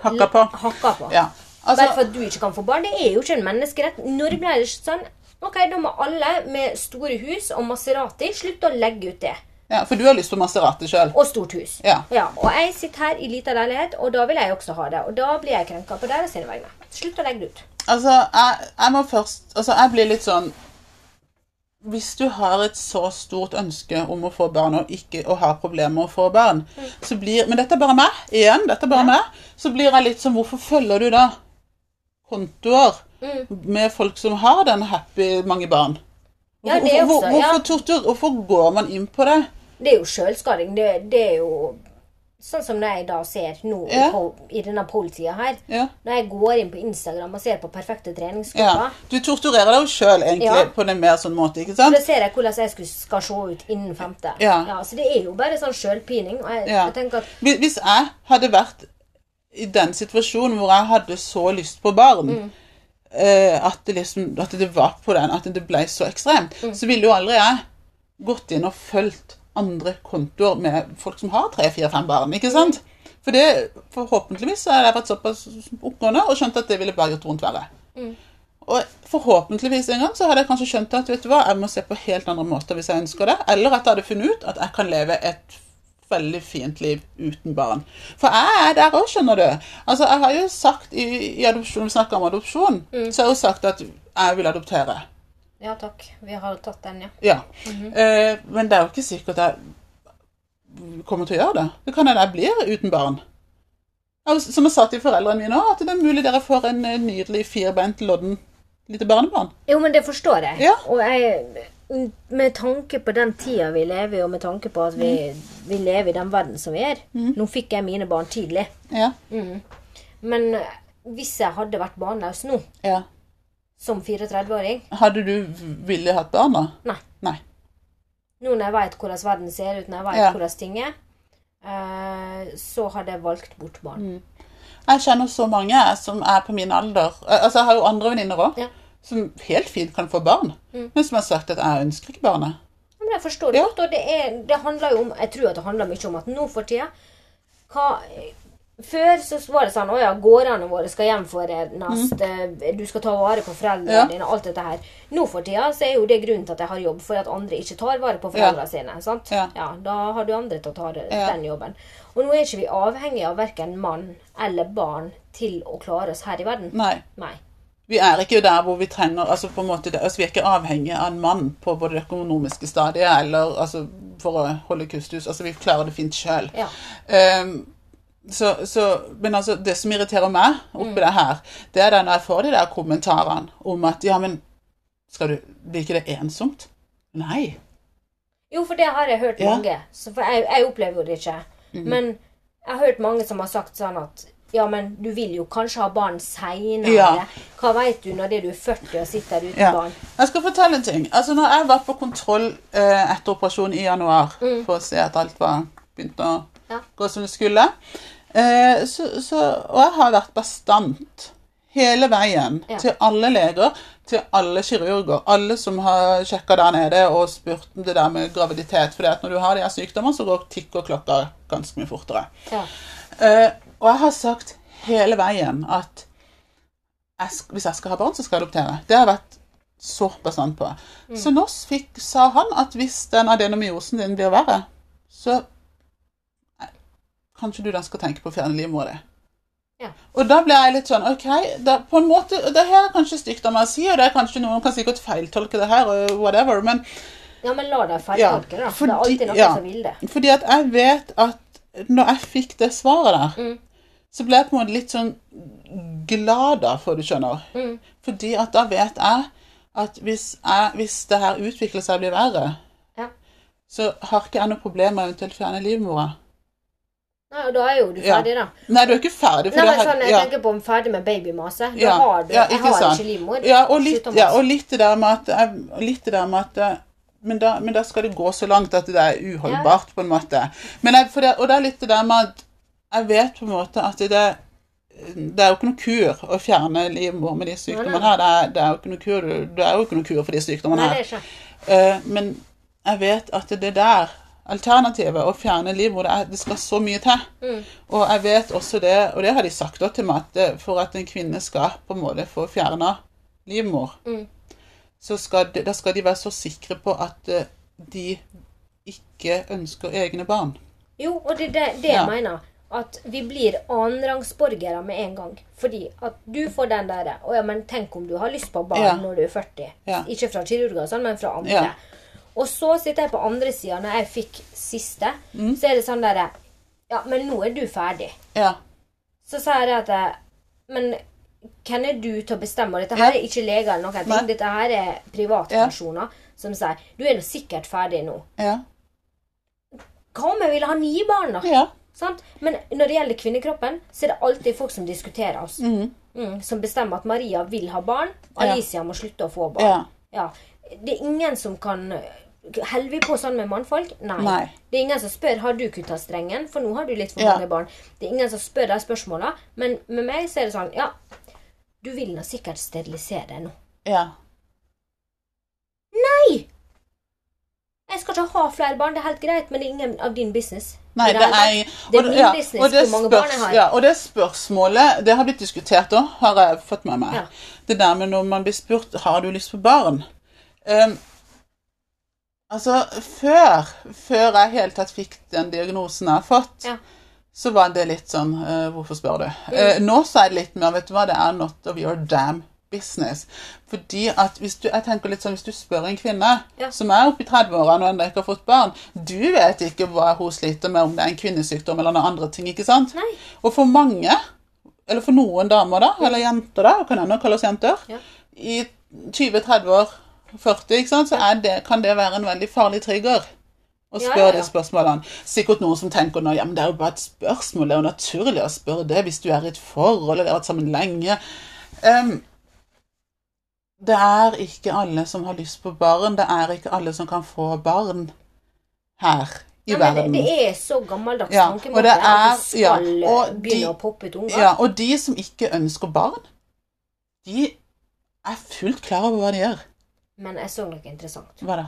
[SPEAKER 2] Hakka på.
[SPEAKER 1] hakka på.
[SPEAKER 2] Ja.
[SPEAKER 1] Altså, Bare for at du ikke kan få barn. Det er jo ikke en menneskerett. Når ble det sånn? Ok, Da må alle med store hus og Maserati slutte å legge ut det.
[SPEAKER 2] ja, for du har lyst på Maserati sjøl.
[SPEAKER 1] Og stort hus.
[SPEAKER 2] Ja.
[SPEAKER 1] Og jeg sitter her i lita leilighet, og da vil jeg også ha det. Og da blir jeg krenka på deres vegne. Slutt å legge det ut.
[SPEAKER 2] Altså, jeg, jeg må først Altså, jeg blir litt sånn Hvis du har et så stort ønske om å få barn, og ikke å ha problemer med å få barn, så blir Men dette er bare meg. Igjen, dette er bare meg. Så blir jeg litt sånn Hvorfor følger du da kontoer med folk som har den happy mange barn?
[SPEAKER 1] Ja, det
[SPEAKER 2] Hvorfor-
[SPEAKER 1] også,
[SPEAKER 2] hvorfor,
[SPEAKER 1] ja.
[SPEAKER 2] tortur, hvorfor går man inn på det?
[SPEAKER 1] Det er jo sjølskading. Det, det er jo sånn som når jeg da ser nå
[SPEAKER 2] Ja.
[SPEAKER 1] på, i denne poltida her.
[SPEAKER 2] Ja.
[SPEAKER 1] Når jeg går inn på Instagram og ser på perfekte
[SPEAKER 2] Ja.
[SPEAKER 1] treningsgrupper,
[SPEAKER 2] Du torturerer deg jo sjøl, egentlig, på en mer sånn måte, ikke sant?
[SPEAKER 1] da ser jeg hvordan jeg skulle, skal se ut innen femte.
[SPEAKER 2] Ja.
[SPEAKER 1] så det er jo bare sånn sjølpining.
[SPEAKER 2] Hvis jeg hadde vært i den situasjonen hvor jeg hadde så lyst på barn
[SPEAKER 1] Mm.
[SPEAKER 2] Eh, at, det liksom, at det var på den, at det ble så ekstremt,
[SPEAKER 1] Mm.
[SPEAKER 2] så ville jo aldri jeg gått inn og fulgt andre kontoer med folk som har tre, fire, fem barn. ikke sant? For det, forhåpentligvis så har jeg vært såpass oppgående og skjønt at det ville bare gjort vondt verre. Og forhåpentligvis en gang så hadde jeg kanskje skjønt at vet du hva, jeg må se på helt andre måter hvis jeg ønsker det. Eller at jeg hadde funnet ut at jeg kan leve et veldig fint liv uten barn. For jeg er der òg, skjønner du. Altså, Jeg har jo sagt i, i adopsjon, vi snakker om adopsjon, så har jeg jo sagt at jeg vil adoptere.
[SPEAKER 1] Ja takk, vi har tatt den, ja.
[SPEAKER 2] Ja. eh, men det er jo ikke sikkert jeg kommer til å gjøre det. Det kan hende jeg blir uten barn. Jeg Som jeg sa til foreldrene mine òg, at det er mulig dere får en eh, nydelig firbeint lodden lite barnebarn.
[SPEAKER 1] Jo, men det forstår jeg.
[SPEAKER 2] Ja.
[SPEAKER 1] Og jeg, med tanke på den tida vi lever i, og med tanke på at vi, vi lever i den verden som vi er Nå fikk jeg mine barn tidlig.
[SPEAKER 2] Ja.
[SPEAKER 1] Men eh, hvis jeg hadde vært barnløs nå,
[SPEAKER 2] ja.
[SPEAKER 1] som 34-åring
[SPEAKER 2] Hadde du villet hatt barn, da?
[SPEAKER 1] Nei.
[SPEAKER 2] Nei.
[SPEAKER 1] Nå når jeg vet hvordan verden ser ut, når jeg vet
[SPEAKER 2] Ja.
[SPEAKER 1] hvordan ting er, eh, så hadde jeg valgt bort barn.
[SPEAKER 2] Mm. Jeg kjenner så mange som er på min alder. Eh, Altså, Jeg har jo andre venninner òg
[SPEAKER 1] Ja.
[SPEAKER 2] Som helt fint kan få barn, men som har sagt at jeg ønsker ikke barnet.
[SPEAKER 1] Men jeg forstår det
[SPEAKER 2] Ja.
[SPEAKER 1] godt, og det, er, det handler jo om Jeg tror at det handler mye om at nå for tida hva, før så var det sånn Å ja, gårdene våre skal gjenforenes. Mm. Du skal ta vare på foreldrene
[SPEAKER 2] Ja.
[SPEAKER 1] dine. Alt dette her. Nå for tida så er jo det grunnen til at jeg har jobb, for at andre ikke tar vare på foreldrene sine. sant?
[SPEAKER 2] Ja.
[SPEAKER 1] Da har du andre til å ta
[SPEAKER 2] Ja.
[SPEAKER 1] den jobben. Og nå er ikke vi avhengige av verken mann eller barn til å klare oss her i verden.
[SPEAKER 2] Nei.
[SPEAKER 1] Nei.
[SPEAKER 2] Vi er ikke der hvor vi trenger altså på en måte, det, altså Vi er ikke avhengig av en mann på både det økonomiske stadiet eller altså for å holde kusthus. Altså Vi klarer det fint sjøl.
[SPEAKER 1] Ja.
[SPEAKER 2] så, så, men altså, det som irriterer meg oppi
[SPEAKER 1] Mm.
[SPEAKER 2] det her, det er når jeg får de der kommentarene om at ja, men skal du, blir ikke det ensomt? Nei.
[SPEAKER 1] Jo, for det har jeg hørt
[SPEAKER 2] Ja.
[SPEAKER 1] mange. Så for jeg, jeg opplever jo det ikke. Men jeg har hørt mange som har sagt sånn at ja, men du vil jo kanskje ha barn seinere.
[SPEAKER 2] Ja.
[SPEAKER 1] Hva veit du når det er du er 40 og sitter uten
[SPEAKER 2] Ja.
[SPEAKER 1] barn?
[SPEAKER 2] Jeg skal fortelle en ting. Altså, når jeg var på kontroll eh, etter operasjonen i januar for å se at alt var begynt å
[SPEAKER 1] Ja.
[SPEAKER 2] gå som det skulle, eh, så, så, og jeg har vært bastant hele veien
[SPEAKER 1] Ja.
[SPEAKER 2] til alle leger, til alle kirurger, alle som har sjekka der nede og spurt om det der med graviditet. For når du har de her sykdommene, så går tikker klokka ganske mye fortere.
[SPEAKER 1] Ja.
[SPEAKER 2] Eh, og jeg har sagt hele veien at jeg, hvis jeg skal ha barn, så skal jeg adoptere. Det har jeg vært så bastant på. Så nå sa han at hvis den adenomyosen din blir verre, så eh, kanskje du da skal tenke på å fjerne livmora di.
[SPEAKER 1] Ja.
[SPEAKER 2] Og da ble jeg litt sånn OK, da, på en måte, det her er kanskje stygt av meg å si, og det er kanskje noen kan sikkert feiltolke det her, og whatever, men
[SPEAKER 1] ja, men la deg feiltolke det, da.
[SPEAKER 2] fordi-
[SPEAKER 1] det er alltid noen
[SPEAKER 2] ja.
[SPEAKER 1] som vil det.
[SPEAKER 2] fordi at jeg vet at når jeg fikk det svaret der,
[SPEAKER 1] Mm.
[SPEAKER 2] Så ble jeg på en måte litt sånn glad da, for du skjønner.
[SPEAKER 1] Mm.
[SPEAKER 2] Fordi at da vet jeg at hvis, jeg, hvis det her utvikler seg og blir verre,
[SPEAKER 1] Ja.
[SPEAKER 2] så har ikke jeg noe problem med å eventuelt fjerne livmora.
[SPEAKER 1] Nei, og da er jo du
[SPEAKER 2] Ja.
[SPEAKER 1] ferdig, da.
[SPEAKER 2] Nei, du er ikke ferdig.
[SPEAKER 1] Nei, men sånn, Jeg
[SPEAKER 2] ja.
[SPEAKER 1] tenker på om ferdig med babymase. Da
[SPEAKER 2] Ja,
[SPEAKER 1] har du
[SPEAKER 2] ja,
[SPEAKER 1] Jeg har
[SPEAKER 2] sant.
[SPEAKER 1] ikke livmor.
[SPEAKER 2] Ja, og litt, ja, og litt det der med at, litt det der med at men da, men da skal det gå så langt at det er uholdbart, på en måte. For det, og det er litt det der med at jeg vet på en måte at det, det er jo ikke noe kur å fjerne livmor med de sykdommene her. Det er, det er jo ikke noe kur, det er jo ikke noe kur for de sykdommene her.
[SPEAKER 1] er.
[SPEAKER 2] Eh, men jeg vet at det der alternativet, å fjerne livmor, det, er, det skal så mye til.
[SPEAKER 1] Mm.
[SPEAKER 2] Og jeg vet også det, og det har de sagt til meg, at for at en kvinne skal på en måte få fjerna livmor,
[SPEAKER 1] Mm.
[SPEAKER 2] så skal de, da skal de være så sikre på at eh, de ikke ønsker egne barn.
[SPEAKER 1] Jo, og det er det, det
[SPEAKER 2] Ja.
[SPEAKER 1] jeg mener. At vi blir annenrangsborgere med en gang. Fordi at du får den derre Å ja, men tenk om du har lyst på barn
[SPEAKER 2] Ja.
[SPEAKER 1] når du er 40.
[SPEAKER 2] Ja.
[SPEAKER 1] Ikke fra kirurger og sånn, men fra andre.
[SPEAKER 2] Ja.
[SPEAKER 1] Og så sitter jeg på andre sida, når jeg fikk siste,
[SPEAKER 2] Mm.
[SPEAKER 1] så er det sånn derre Ja, men nå er du ferdig.
[SPEAKER 2] Ja.
[SPEAKER 1] Så sa jeg at Men hvem er du til å bestemme? Dette her er ikke leger eller noen ting. Dette her er privatpersoner som sier Du er nå sikkert ferdig nå.
[SPEAKER 2] Ja.
[SPEAKER 1] Hva om jeg ville ha ni barn, da?
[SPEAKER 2] Ja.
[SPEAKER 1] Sant? Men når det gjelder kvinnekroppen, så er det alltid folk som diskuterer oss.
[SPEAKER 2] Mm.
[SPEAKER 1] Mm, som bestemmer at Maria vil ha barn.
[SPEAKER 2] Ja.
[SPEAKER 1] Alicia må slutte å få barn.
[SPEAKER 2] Ja.
[SPEAKER 1] Ja. Det er ingen som kan Holder vi på sånn med mannfolk? Nei.
[SPEAKER 2] Nei.
[SPEAKER 1] Det er ingen som spør har du kutta strengen, for nå har du litt for
[SPEAKER 2] Ja.
[SPEAKER 1] mange barn. Det er ingen som spør de spørsmåla, men med meg så er det sånn Ja, du vil nå sikkert sterilisere deg nå.
[SPEAKER 2] ja. Nei!
[SPEAKER 1] Jeg skal ikke ha flere barn, det er helt greit, men det er ingen av din business.
[SPEAKER 2] Nei, det er.
[SPEAKER 1] Det
[SPEAKER 2] og
[SPEAKER 1] min
[SPEAKER 2] ja, og det
[SPEAKER 1] har.
[SPEAKER 2] Ja, og det spørsmålet Det har blitt diskutert òg, har jeg fått med meg.
[SPEAKER 1] Ja.
[SPEAKER 2] Det der med når man blir spurt har du lyst på barn. Um, altså, før, før jeg i hele tatt fikk den diagnosen jeg har fått,
[SPEAKER 1] Ja.
[SPEAKER 2] så var det litt sånn uh, Hvorfor spør du? Uh, nå så er det litt mer Vet du hva, det er not of your damn business. Fordi at hvis du jeg tenker litt sånn, hvis du spør en kvinne
[SPEAKER 1] Ja.
[SPEAKER 2] som er oppe i 30-årene og ennå ikke har fått barn Du vet ikke hva hun sliter med, om det er en kvinnesykdom eller noen andre ting. ikke sant?
[SPEAKER 1] Nei.
[SPEAKER 2] Og for mange, eller for noen damer, da, eller jenter, da, kan ennå kalle oss jenter,
[SPEAKER 1] Ja.
[SPEAKER 2] i 20-30 år, 40, ikke sant, så er det, kan det være en veldig farlig trigger. Å
[SPEAKER 1] Ja,
[SPEAKER 2] spørre
[SPEAKER 1] ja, ja.
[SPEAKER 2] de spørsmålene. Sikkert noen som tenker nå, ja, men det er jo bare et spørsmål. Det er jo naturlig å spørre det hvis du er i et forhold eller har vært sammen lenge. Em, det er ikke alle som har lyst på barn. Det er ikke alle som kan få barn her i
[SPEAKER 1] Nei,
[SPEAKER 2] verden.
[SPEAKER 1] det, det er så gammeldags
[SPEAKER 2] Ja,
[SPEAKER 1] tankemåte
[SPEAKER 2] Det er, at
[SPEAKER 1] du skal
[SPEAKER 2] ja, og de-
[SPEAKER 1] begynne å poppe ut unger.
[SPEAKER 2] Ja, og de som ikke ønsker barn, de er fullt klar over hva de gjør.
[SPEAKER 1] Men jeg så noe interessant.
[SPEAKER 2] Hva da?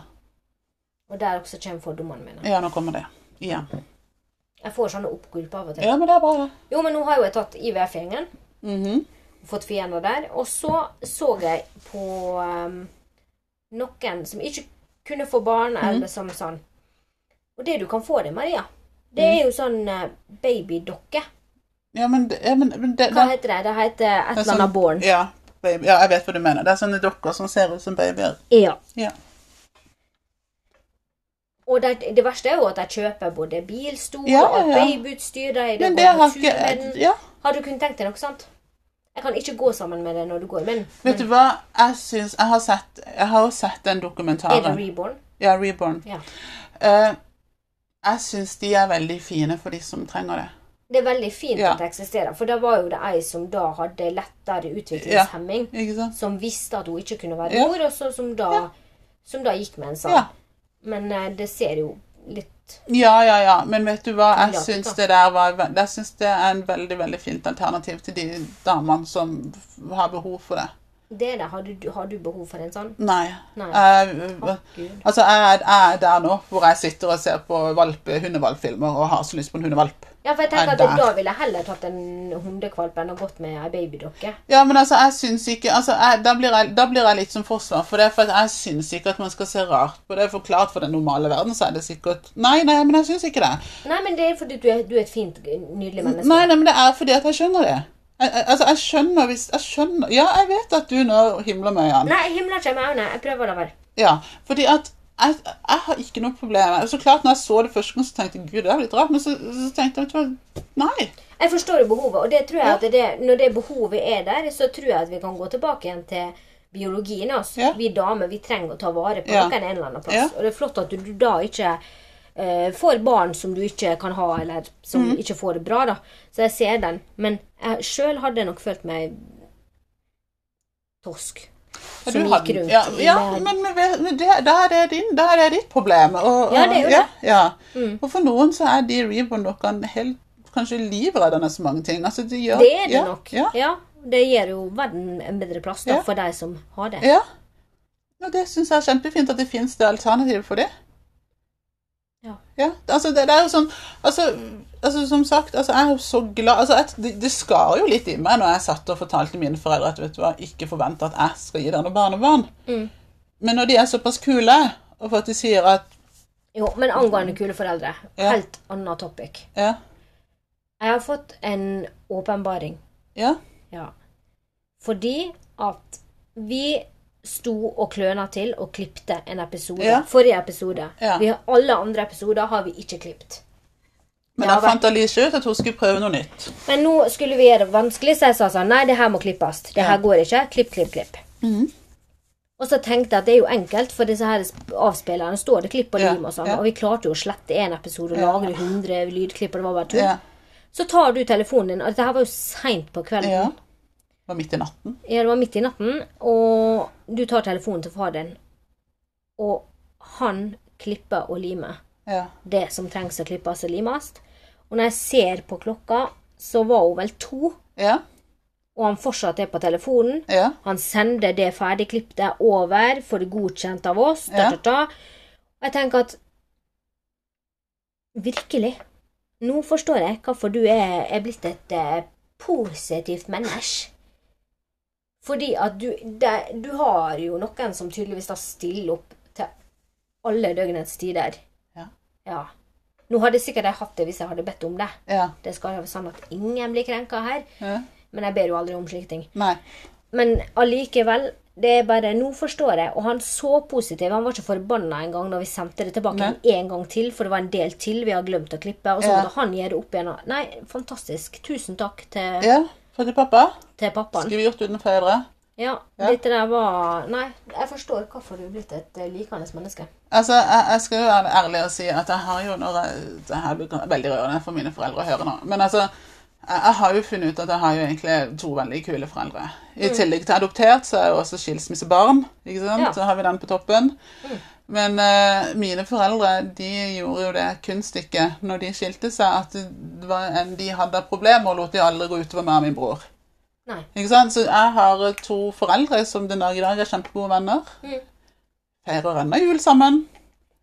[SPEAKER 1] Og der også kommer fordommene mine.
[SPEAKER 2] Ja, nå kommer det. Igjen.
[SPEAKER 1] Jeg får sånne oppgulp av og til.
[SPEAKER 2] Ja, men det er bra, det.
[SPEAKER 1] Jo, men nå har jo jeg tatt IVF-gjengen.
[SPEAKER 2] Mhm.
[SPEAKER 1] Fått fiender der. Og så så jeg på um, noen som ikke kunne få barn,
[SPEAKER 2] Mhm.
[SPEAKER 1] eller som sånn. Og det du kan få det, Maria, det
[SPEAKER 2] Mhm.
[SPEAKER 1] er jo sånn uh, babydokke.
[SPEAKER 2] Ja, men, ja, men, det,
[SPEAKER 1] Hva
[SPEAKER 2] det,
[SPEAKER 1] heter det? Det heter et
[SPEAKER 2] er
[SPEAKER 1] eller annet born.
[SPEAKER 2] Ja, baby. ja, jeg vet hva du mener. Det er sånne dokker som ser ut som babyer.
[SPEAKER 1] Ja.
[SPEAKER 2] Ja.
[SPEAKER 1] Og det, det verste er jo at jeg kjøper både bilstol og babyutstyr.
[SPEAKER 2] Men det har ikke
[SPEAKER 1] Har du kunnet tenkt deg noe sånt? Jeg kan ikke gå sammen med det når du går, men,
[SPEAKER 2] vet du hva? Jeg syns Jeg har sett Jeg har sett den
[SPEAKER 1] dokumentaren. er det reborn?
[SPEAKER 2] Ja, Reborn.
[SPEAKER 1] Ja.
[SPEAKER 2] Uh, jeg syns de er veldig fine for de som trenger det.
[SPEAKER 1] Det er veldig fint
[SPEAKER 2] Ja.
[SPEAKER 1] at det eksisterer, for da var jo det ei som da hadde lettere utviklingshemming,
[SPEAKER 2] Ikke sant?
[SPEAKER 1] som visste at hun ikke kunne være
[SPEAKER 2] Ja.
[SPEAKER 1] mor, og så, som, da,
[SPEAKER 2] Ja.
[SPEAKER 1] som da gikk med en sånn.
[SPEAKER 2] Ja.
[SPEAKER 1] Men uh, det ser jo litt
[SPEAKER 2] Ja, ja, ja. Men vet du hva? Jeg syns det der var Jeg syns det er en veldig, veldig fint alternativ til de damene som har behov for det.
[SPEAKER 1] Det er det. Har du, har du behov for en sånn?
[SPEAKER 2] Nei.
[SPEAKER 1] Nei.
[SPEAKER 2] Jeg-
[SPEAKER 1] Gud.
[SPEAKER 2] altså, jeg, jeg er der nå hvor jeg sitter og ser på hundevalpfilmer og har så lyst på en hundevalp.
[SPEAKER 1] Ja, for jeg tenker
[SPEAKER 2] Er
[SPEAKER 1] at da ville jeg heller tatt en hundekvalp enn å gått med ei babydokke.
[SPEAKER 2] Ja, men altså, jeg syns ikke altså, jeg, da, blir jeg, da blir jeg litt som forsvar for det. For jeg syns ikke at man skal se rart på det. Forklart for den normale verden, så er det sikkert Nei, nei, men jeg syns ikke det.
[SPEAKER 1] Nei, men det er fordi du er, du er et fint, nydelig menneske.
[SPEAKER 2] Nei, nei, men det er fordi at jeg skjønner det. Jeg, altså, jeg skjønner hvis Jeg skjønner Ja, jeg vet at du nå himler med øynene.
[SPEAKER 1] Nei, jeg himler ikke med øynene. Jeg prøver å la være.
[SPEAKER 2] Ja, fordi at jeg, jeg har ikke noe problem Så klart, når jeg så det første gang, så tenkte jeg gud, det er litt rart. Men så, så tenkte jeg vet nei.
[SPEAKER 1] Jeg forstår jo behovet, og det tror jeg at det, når det behovet er der, så tror jeg at vi kan gå tilbake igjen til biologien Altså.
[SPEAKER 2] Ja.
[SPEAKER 1] Vi damer vi trenger å ta vare på
[SPEAKER 2] Ja.
[SPEAKER 1] noen en eller annen plass.
[SPEAKER 2] Ja.
[SPEAKER 1] Og det er flott at du, du da ikke uh, får barn som du ikke kan ha, eller som
[SPEAKER 2] mm.
[SPEAKER 1] ikke får det bra. da. Så jeg ser den. Men jeg sjøl hadde nok følt meg torsk. Som gikk rundt
[SPEAKER 2] ja, ja, men, men, det, da, er din, der er ditt problem. Og, og,
[SPEAKER 1] Ja, det er jo
[SPEAKER 2] ja,
[SPEAKER 1] det.
[SPEAKER 2] Ja.
[SPEAKER 1] Mm.
[SPEAKER 2] Og for noen så er de Reborn-dokkene helt kanskje livreddende så mange ting. Altså, de gjør,
[SPEAKER 1] Det er det nok.
[SPEAKER 2] Ja.
[SPEAKER 1] Det gir jo verden en bedre plass da, for de som har det.
[SPEAKER 2] ja. ja det syns jeg er kjempefint at det fins det alternativet for det.
[SPEAKER 1] Ja.
[SPEAKER 2] Ja, altså det, det er jo sånn altså, altså Som sagt, altså jeg er så glad altså et, det, det skar jo litt i meg når jeg satt og fortalte mine foreldre at vet du hva, ikke forvent at jeg skal gi deg noe barnebarn.
[SPEAKER 1] Mm.
[SPEAKER 2] Men når de er såpass kule, og for at de sier at
[SPEAKER 1] Jo, men angående kule foreldre,
[SPEAKER 2] Ja.
[SPEAKER 1] helt annet topic.
[SPEAKER 2] Ja,
[SPEAKER 1] Jeg har fått en åpenbaring.
[SPEAKER 2] ja,
[SPEAKER 1] Ja. Fordi at vi sto og kløna til og klipte en episode.
[SPEAKER 2] Ja.
[SPEAKER 1] Forrige episode.
[SPEAKER 2] Ja.
[SPEAKER 1] Vi har, alle andre episoder har vi ikke klipt.
[SPEAKER 2] Men
[SPEAKER 1] Ja,
[SPEAKER 2] da fant Alice ut at hun skulle prøve noe nytt.
[SPEAKER 1] Men nå skulle vi gjøre det vanskelig, så jeg sa sånn Nei, det her må klippes. Det her går ikke. Klipp, klipp, klipp.
[SPEAKER 2] Mm.
[SPEAKER 1] Og så tenkte jeg at det er jo enkelt, for disse her sp- avspillerne står det klipp og lim og sånn. Og vi klarte jo å slette én episode og lagre 100 lydklipp, og det var bare tull. Så tar du telefonen din, og dette her var jo seint på kvelden.
[SPEAKER 2] ja. Det var midt i natten.
[SPEAKER 1] Ja, det var midt i natten, og du tar telefonen til far din, og han klipper og limer
[SPEAKER 2] Ja.
[SPEAKER 1] det som trengs å klippes og limes. Og når jeg ser på klokka, så var hun vel to,
[SPEAKER 2] Ja.
[SPEAKER 1] og han fortsatt er på telefonen.
[SPEAKER 2] Ja.
[SPEAKER 1] Han sender det ferdigklipte over, får det godkjent av oss. Da,
[SPEAKER 2] Ja.
[SPEAKER 1] da, da. Og jeg tenker at Virkelig. Nå forstår jeg hvorfor du er, er blitt et uh, positivt menneske. Fordi at du det, Du har jo noen som tydeligvis da stiller opp til alle døgnets tider.
[SPEAKER 2] Ja.
[SPEAKER 1] ja. Nå hadde sikkert jeg hatt det hvis jeg hadde bedt om det.
[SPEAKER 2] Ja.
[SPEAKER 1] Det skal være sånn at ingen blir krenka her.
[SPEAKER 2] ja.
[SPEAKER 1] Men jeg ber jo aldri om slike ting.
[SPEAKER 2] Nei.
[SPEAKER 1] Men allikevel, det er bare Nå forstår jeg. Og han så positiv. Han var ikke forbanna engang når vi sendte det tilbake
[SPEAKER 2] Nei.
[SPEAKER 1] en gang til, for det var en del til vi har glemt å klippe. Og så
[SPEAKER 2] Ja.
[SPEAKER 1] måtte han gjøre det opp igjen. Nei, fantastisk. Tusen takk til,
[SPEAKER 2] Ja. For til pappa.
[SPEAKER 1] til pappaen.
[SPEAKER 2] Skulle vi gjort uten fedre.
[SPEAKER 1] Ja,
[SPEAKER 2] Ja.
[SPEAKER 1] dette der var Nei, jeg forstår hvorfor du er blitt et eh, likende menneske.
[SPEAKER 2] Altså, jeg, jeg skal jo være ærlig og si at jeg har jo når jeg, Det her blir veldig rørende for mine foreldre å høre nå. Men altså, jeg, jeg har jo funnet ut at jeg har jo egentlig to veldig kule foreldre. I tillegg til adoptert, så er jeg jo også skilsmissebarn. Ikke sant?
[SPEAKER 1] Ja.
[SPEAKER 2] Så har vi den på toppen. Men uh, mine foreldre de gjorde jo det kunststykket når de skilte seg, at det var en, de hadde problemer og lot de aldri gå utover meg og min bror.
[SPEAKER 1] Nei.
[SPEAKER 2] Ikke sant? Så jeg har eh, to foreldre som den dag i dag er kjempegode venner.
[SPEAKER 1] Mm.
[SPEAKER 2] Feirer ennå jul sammen.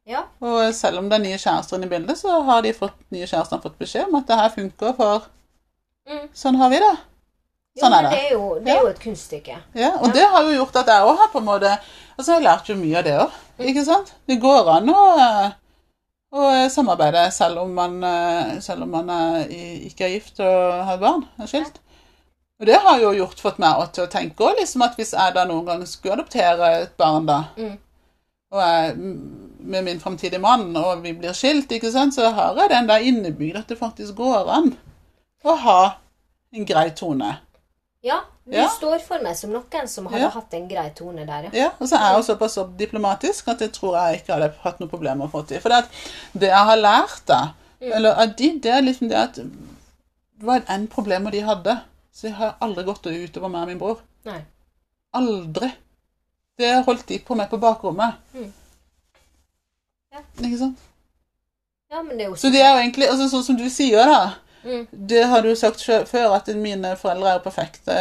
[SPEAKER 1] Ja.
[SPEAKER 2] Og selv om det er nye kjærester i bildet, så har de fått, nye kjærestene fått beskjed om at det her funker, for
[SPEAKER 1] Mm.
[SPEAKER 2] sånn har vi det.
[SPEAKER 1] Jo,
[SPEAKER 2] Sånn er
[SPEAKER 1] men
[SPEAKER 2] det.
[SPEAKER 1] det er jo, det er
[SPEAKER 2] Ja.
[SPEAKER 1] jo et kunststykke.
[SPEAKER 2] Ja, og
[SPEAKER 1] Ja.
[SPEAKER 2] det har jo gjort at jeg òg har på en måte Altså, jeg har lært jo mye av det òg, ikke sant? Det går an å, og samarbeide selv om man, eh, selv om man er, ikke er gift og har barn, er skilt. Og det har jo gjort fått meg til å tenke også, liksom at hvis jeg da noen gang skulle adoptere et barn, da,
[SPEAKER 1] Mm.
[SPEAKER 2] og jeg mm, med min framtidige mann, og vi blir skilt, ikke sant, så har jeg den der innebygd at det faktisk går an å ha en grei tone.
[SPEAKER 1] Ja, du
[SPEAKER 2] Ja.
[SPEAKER 1] står for meg som noen som hadde
[SPEAKER 2] Ja.
[SPEAKER 1] hatt en grei tone der, ja.
[SPEAKER 2] Ja, og så er jeg jo såpass så diplomatisk at jeg tror jeg ikke hadde hatt noe problem med å få til. For det, at det jeg har lært da, eller av de, det er liksom det at det var en problemer de hadde, så jeg har aldri gått utover meg og min bror.
[SPEAKER 1] Nei.
[SPEAKER 2] Aldri. Det holdt de på med på bakrommet.
[SPEAKER 1] Mm. Ja.
[SPEAKER 2] Ikke sant?
[SPEAKER 1] Ja, men det er jo
[SPEAKER 2] Så det er jo egentlig, altså sånn som du sier da,
[SPEAKER 1] Mm.
[SPEAKER 2] det har du sagt før, at mine foreldre er perfekte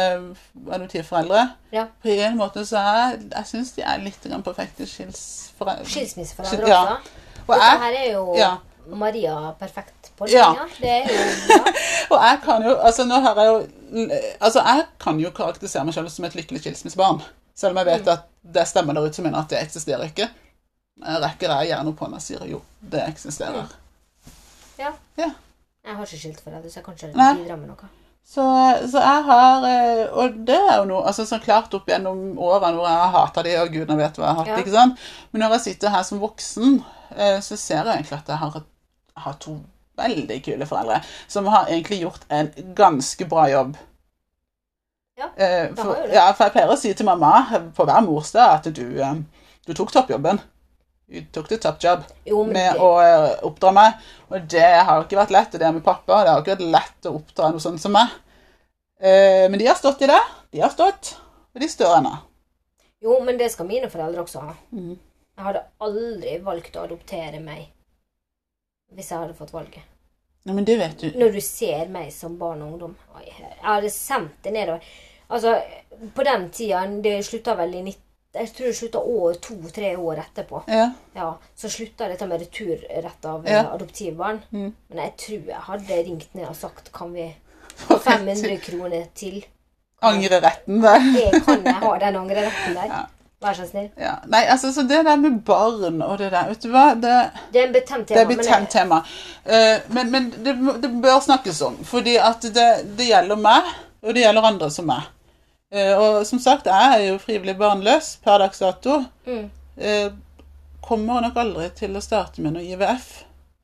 [SPEAKER 2] adoptivforeldre.
[SPEAKER 1] Ja.
[SPEAKER 2] På en måte så er jeg jeg syns de er litt perfekte skilsforeldre.
[SPEAKER 1] Skilsmisseforeldre
[SPEAKER 2] Ja.
[SPEAKER 1] også.
[SPEAKER 2] Og
[SPEAKER 1] Dette her er jo
[SPEAKER 2] ja.
[SPEAKER 1] Maria perfekt på
[SPEAKER 2] Ja.
[SPEAKER 1] linja. Ja.
[SPEAKER 2] og jeg kan jo altså nå har jeg jo altså jeg kan jo karakterisere meg selv som et lykkelig skilsmissebarn. Selv om jeg vet at det stemmer der ute som mener at det eksisterer ikke. Jeg rekker jeg gjerne opp hånda og sier jo, det eksisterer.
[SPEAKER 1] ja.
[SPEAKER 2] Ja.
[SPEAKER 1] Jeg har ikke skilt for deg, så jeg kan ikke bidra med noe.
[SPEAKER 2] Så, så jeg har eh, Og det er jo noe altså så klart opp gjennom årene hvor jeg har hata de, og gudene vet hva jeg har hatt.
[SPEAKER 1] Ja.
[SPEAKER 2] ikke sant? Men når jeg sitter her som voksen, eh, så ser jeg egentlig at jeg har, jeg har to veldig kule foreldre som har egentlig gjort en ganske bra jobb.
[SPEAKER 1] Ja,
[SPEAKER 2] Eh,
[SPEAKER 1] det
[SPEAKER 2] for,
[SPEAKER 1] det.
[SPEAKER 2] ja, for jeg pleier å si til mamma på hver morsdag at du, eh, du tok toppjobben. Du tok the top job
[SPEAKER 1] Jo,
[SPEAKER 2] med
[SPEAKER 1] det,
[SPEAKER 2] å eh, oppdra meg. Og det har ikke vært lett. og Det med pappa. Det har ikke vært lett å oppdra noe sånt som meg. Eh, men de har stått i det. De har stått, og de står ennå.
[SPEAKER 1] jo, men det skal mine foreldre også ha.
[SPEAKER 2] Mm.
[SPEAKER 1] Jeg hadde aldri valgt å adoptere meg hvis jeg hadde fått valget.
[SPEAKER 2] Ja, men det vet du.
[SPEAKER 1] Når du ser meg som barn og ungdom. Jeg hadde sendt det nedover. Altså, på den tida Det slutta vel i 90 Jeg tror det slutta to-tre år etterpå.
[SPEAKER 2] Ja.
[SPEAKER 1] Ja, Så slutta dette med returrett av
[SPEAKER 2] Ja.
[SPEAKER 1] eh, adoptivbarn.
[SPEAKER 2] Mm.
[SPEAKER 1] Men jeg tror jeg hadde ringt ned og sagt Kan vi få 500 kroner til?
[SPEAKER 2] Angreretten der.
[SPEAKER 1] Det kan jeg ha, den angreretten der. Vær så snill.
[SPEAKER 2] Ja. Nei, altså, så det der med barn og det der Vet du hva? Det,
[SPEAKER 1] Det er en betent
[SPEAKER 2] det
[SPEAKER 1] tema.
[SPEAKER 2] er betent
[SPEAKER 1] men
[SPEAKER 2] tema. Eh, men men det, det bør snakkes om. Fordi at det, det gjelder meg, og det gjelder andre som meg. Eh, og som sagt, jeg er jo frivillig barnløs per dags dato.
[SPEAKER 1] Mm.
[SPEAKER 2] eh, kommer nok aldri til å starte med noe IVF.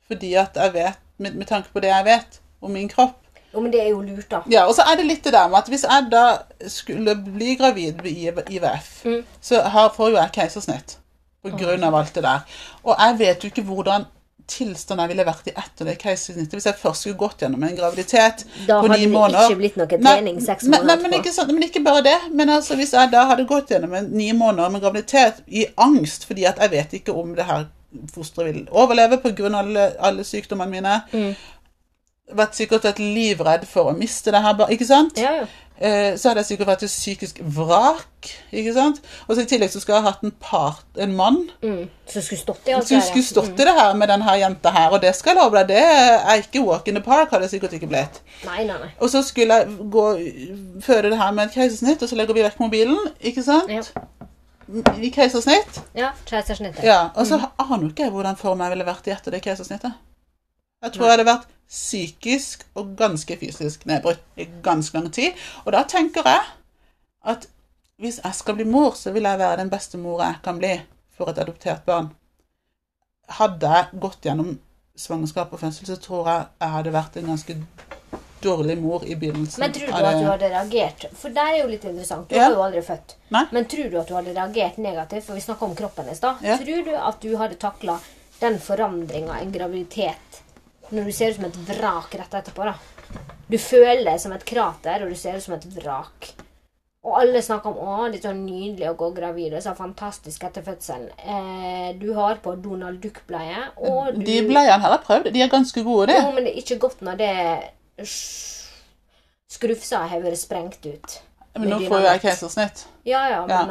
[SPEAKER 2] Fordi at jeg vet, med, med tanke på det jeg vet om min kropp
[SPEAKER 1] Jo, men det er jo lurt, da.
[SPEAKER 2] Ja, Og så er det litt det der med at hvis jeg da skulle bli gravid i IV- IVF,
[SPEAKER 1] Mm.
[SPEAKER 2] så her får jo jeg keisersnitt på grunn av alt det der. Og jeg vet jo ikke hvordan tilstand jeg ville vært i etter det keisersnittet hvis jeg først skulle gått gjennom en graviditet
[SPEAKER 1] Da
[SPEAKER 2] på
[SPEAKER 1] hadde
[SPEAKER 2] ni
[SPEAKER 1] det
[SPEAKER 2] måneder.
[SPEAKER 1] ikke blitt noe trening seks måneder
[SPEAKER 2] nei, men ikke, sånn, men ikke bare det. Men altså, hvis jeg da hadde gått gjennom en ni måneder med graviditet i angst fordi at jeg vet ikke om det her fosteret vil overleve pga. Alle, alle sykdommene mine
[SPEAKER 1] Mm.
[SPEAKER 2] Vært sikkert vært livredd for å miste det her, ikke sant?
[SPEAKER 1] Ja, ja.
[SPEAKER 2] Eh, så hadde jeg sikkert vært et psykisk vrak. ikke sant? Og så I tillegg så skulle jeg ha hatt en part, en mann
[SPEAKER 1] Mm. som skulle stått i alt det her,
[SPEAKER 2] skulle stått i det her med denne jenta her. Og det skal jeg love deg, det er ikke walk in the park, hadde det sikkert ikke blitt.
[SPEAKER 1] Nei, nei, nei.
[SPEAKER 2] Og så skulle jeg gå, føde det her med et keisersnitt, og så legger vi vekk mobilen, ikke sant?
[SPEAKER 1] Ja,
[SPEAKER 2] I keisersnitt.
[SPEAKER 1] ja keisersnittet.
[SPEAKER 2] Ja, Og så aner jo ikke jeg hvordan form jeg ville vært i etter det keisersnittet. Jeg tror jeg hadde vært psykisk og ganske fysisk nedbrutt i ganske lang tid. Og da tenker jeg at hvis jeg skal bli mor, så vil jeg være den beste mor jeg kan bli for et adoptert barn. Hadde jeg gått gjennom svangerskap og fødsel, så tror jeg jeg hadde vært en ganske dårlig mor i begynnelsen.
[SPEAKER 1] Men tror du at du hadde reagert For det er jo litt interessant. Du
[SPEAKER 2] Ja.
[SPEAKER 1] har jo aldri født.
[SPEAKER 2] Nei.
[SPEAKER 1] Men tror du at du hadde reagert negativt? For vi snakka om kroppen i stad.
[SPEAKER 2] Ja.
[SPEAKER 1] Tror du at du hadde takla den forandringa, en graviditet, når du ser ut som et vrak rett etterpå? da? Du føler deg som et krater, og du ser ut som et vrak. Og alle snakker om å, det er så nydelig å gå gravid. Det er så fantastisk etter fødselen. Eh, du har på Donald Duck-bleie, du
[SPEAKER 2] De bleiene her har jeg prøvd. De er ganske gode, det.
[SPEAKER 1] Jo, men det er ikke godt når det Skrufsa har vært sprengt ut.
[SPEAKER 2] Men nå får jo jeg keisersnitt.
[SPEAKER 1] Ja, ja, men
[SPEAKER 2] Ja.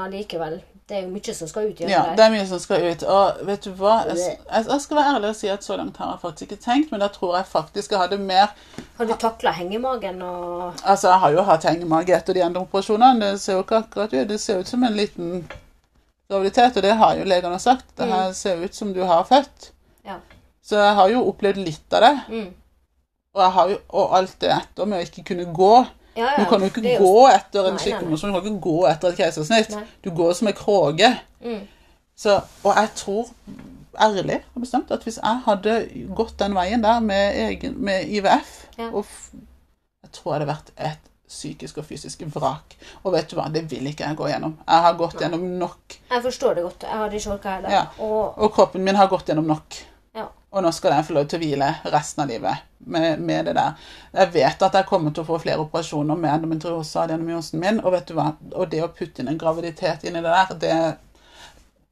[SPEAKER 1] Det er jo mye som skal ut
[SPEAKER 2] Ja, det er mye som skal ut. Og vet du hva? Jeg, jeg, skal være ærlig og si at så langt har jeg faktisk ikke tenkt, men da tror jeg faktisk jeg hadde mer
[SPEAKER 1] Har du takla hengemagen og
[SPEAKER 2] Altså, jeg har jo hatt hengemage etter de andre operasjonene. Det ser jo ikke akkurat ut. Det ser ut som en liten graviditet, og det har jo legene sagt. Det her ser ut som du har født.
[SPEAKER 1] Ja.
[SPEAKER 2] Så jeg har jo opplevd litt av det.
[SPEAKER 1] Mm.
[SPEAKER 2] Og, jo, og alt det etter med å ikke kunne gå.
[SPEAKER 1] Ja, ja.
[SPEAKER 2] Du kan jo ikke
[SPEAKER 1] det
[SPEAKER 2] gå etter en
[SPEAKER 1] nei, nei.
[SPEAKER 2] operasjon. Du kan ikke gå etter et keisersnitt.
[SPEAKER 1] Nei.
[SPEAKER 2] Du går som en kråke.
[SPEAKER 1] Mm.
[SPEAKER 2] Så, og jeg tror ærlig og bestemt at hvis jeg hadde gått den veien der med, egen, med IVF
[SPEAKER 1] Ja.
[SPEAKER 2] og Jeg tror jeg hadde vært et psykisk og fysisk vrak. Og vet du hva, det vil ikke jeg gå gjennom. Jeg har gått gjennom nok.
[SPEAKER 1] Jeg forstår det godt. Jeg hadde ikke orka heller.
[SPEAKER 2] Ja.
[SPEAKER 1] Og
[SPEAKER 2] Og kroppen min har gått gjennom nok.
[SPEAKER 1] ja.
[SPEAKER 2] Og nå skal den få lov til å hvile resten av livet med, med det der. Jeg vet at jeg kommer til å få flere operasjoner med endometriose av adenomyosen min. Og vet du hva, og det å putte inn en graviditet inn i det der, det,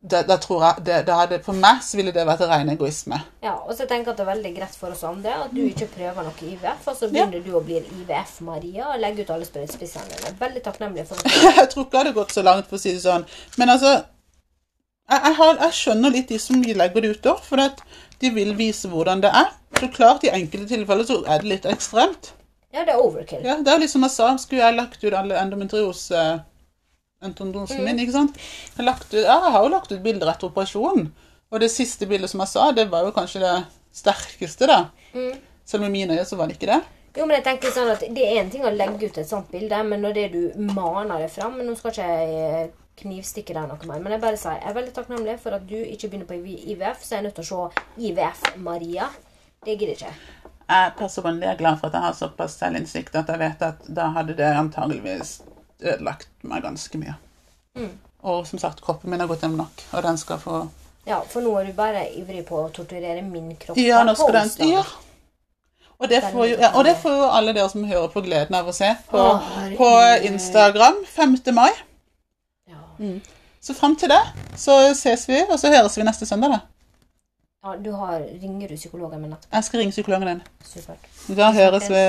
[SPEAKER 2] det, det tror jeg det, det hadde, For meg så ville det vært ren egoisme.
[SPEAKER 1] ja. Og så tenker jeg at det er veldig greit for oss andre at du ikke prøver noe IVF, og så begynner du å bli IVF-Maria og legge ut alle spissene dine. Veldig takknemlig for det.
[SPEAKER 2] Jeg tror ikke det hadde gått så langt, for å si det sånn. Men altså Jeg, har, jeg skjønner litt de som legger det ut der, for de vil vise hvordan det er. Så klart, i enkelte tilfeller så er det litt ekstremt.
[SPEAKER 1] Ja, det er overkill.
[SPEAKER 2] Ja, Det er litt liksom jeg sa, skulle jeg lagt ut alle endometriose endometriosen min, ikke sant? Jeg, ut, ja, jeg har jo lagt ut bilder etter operasjonen. Og det siste bildet som jeg sa, det var jo kanskje det sterkeste, da. Selv med mine øyne så var det ikke det.
[SPEAKER 1] Jo, men jeg tenker sånn at Det er en ting å legge ut et sånt bilde, men når det du maner det fram Nå skal ikke jeg knivstikke deg noe mer, men jeg bare sier jeg er veldig takknemlig for at du ikke begynner på IVF, så jeg er nødt til å se IVF-Maria. Det gidder ikke jeg.
[SPEAKER 2] Personlig er glad for at jeg har såpass selvinnsikt at jeg vet at da hadde det antageligvis ødelagt meg ganske mye. Og som sagt, kroppen min har gått gjennom nok, og den skal få
[SPEAKER 1] Ja, for nå er du bare ivrig på å torturere min kropp.
[SPEAKER 2] Ja, nå skal den ja. Og det, får jo, ja, og det får jo alle dere som hører på gleden av å se på, på Instagram 5. mai. Så fram til det så ses vi, og så høres vi neste søndag. da.
[SPEAKER 1] ja, du har Ringer du psykologen min etterpå?
[SPEAKER 2] Jeg skal ringe psykologen din.
[SPEAKER 1] Supert.
[SPEAKER 2] Da høres vi.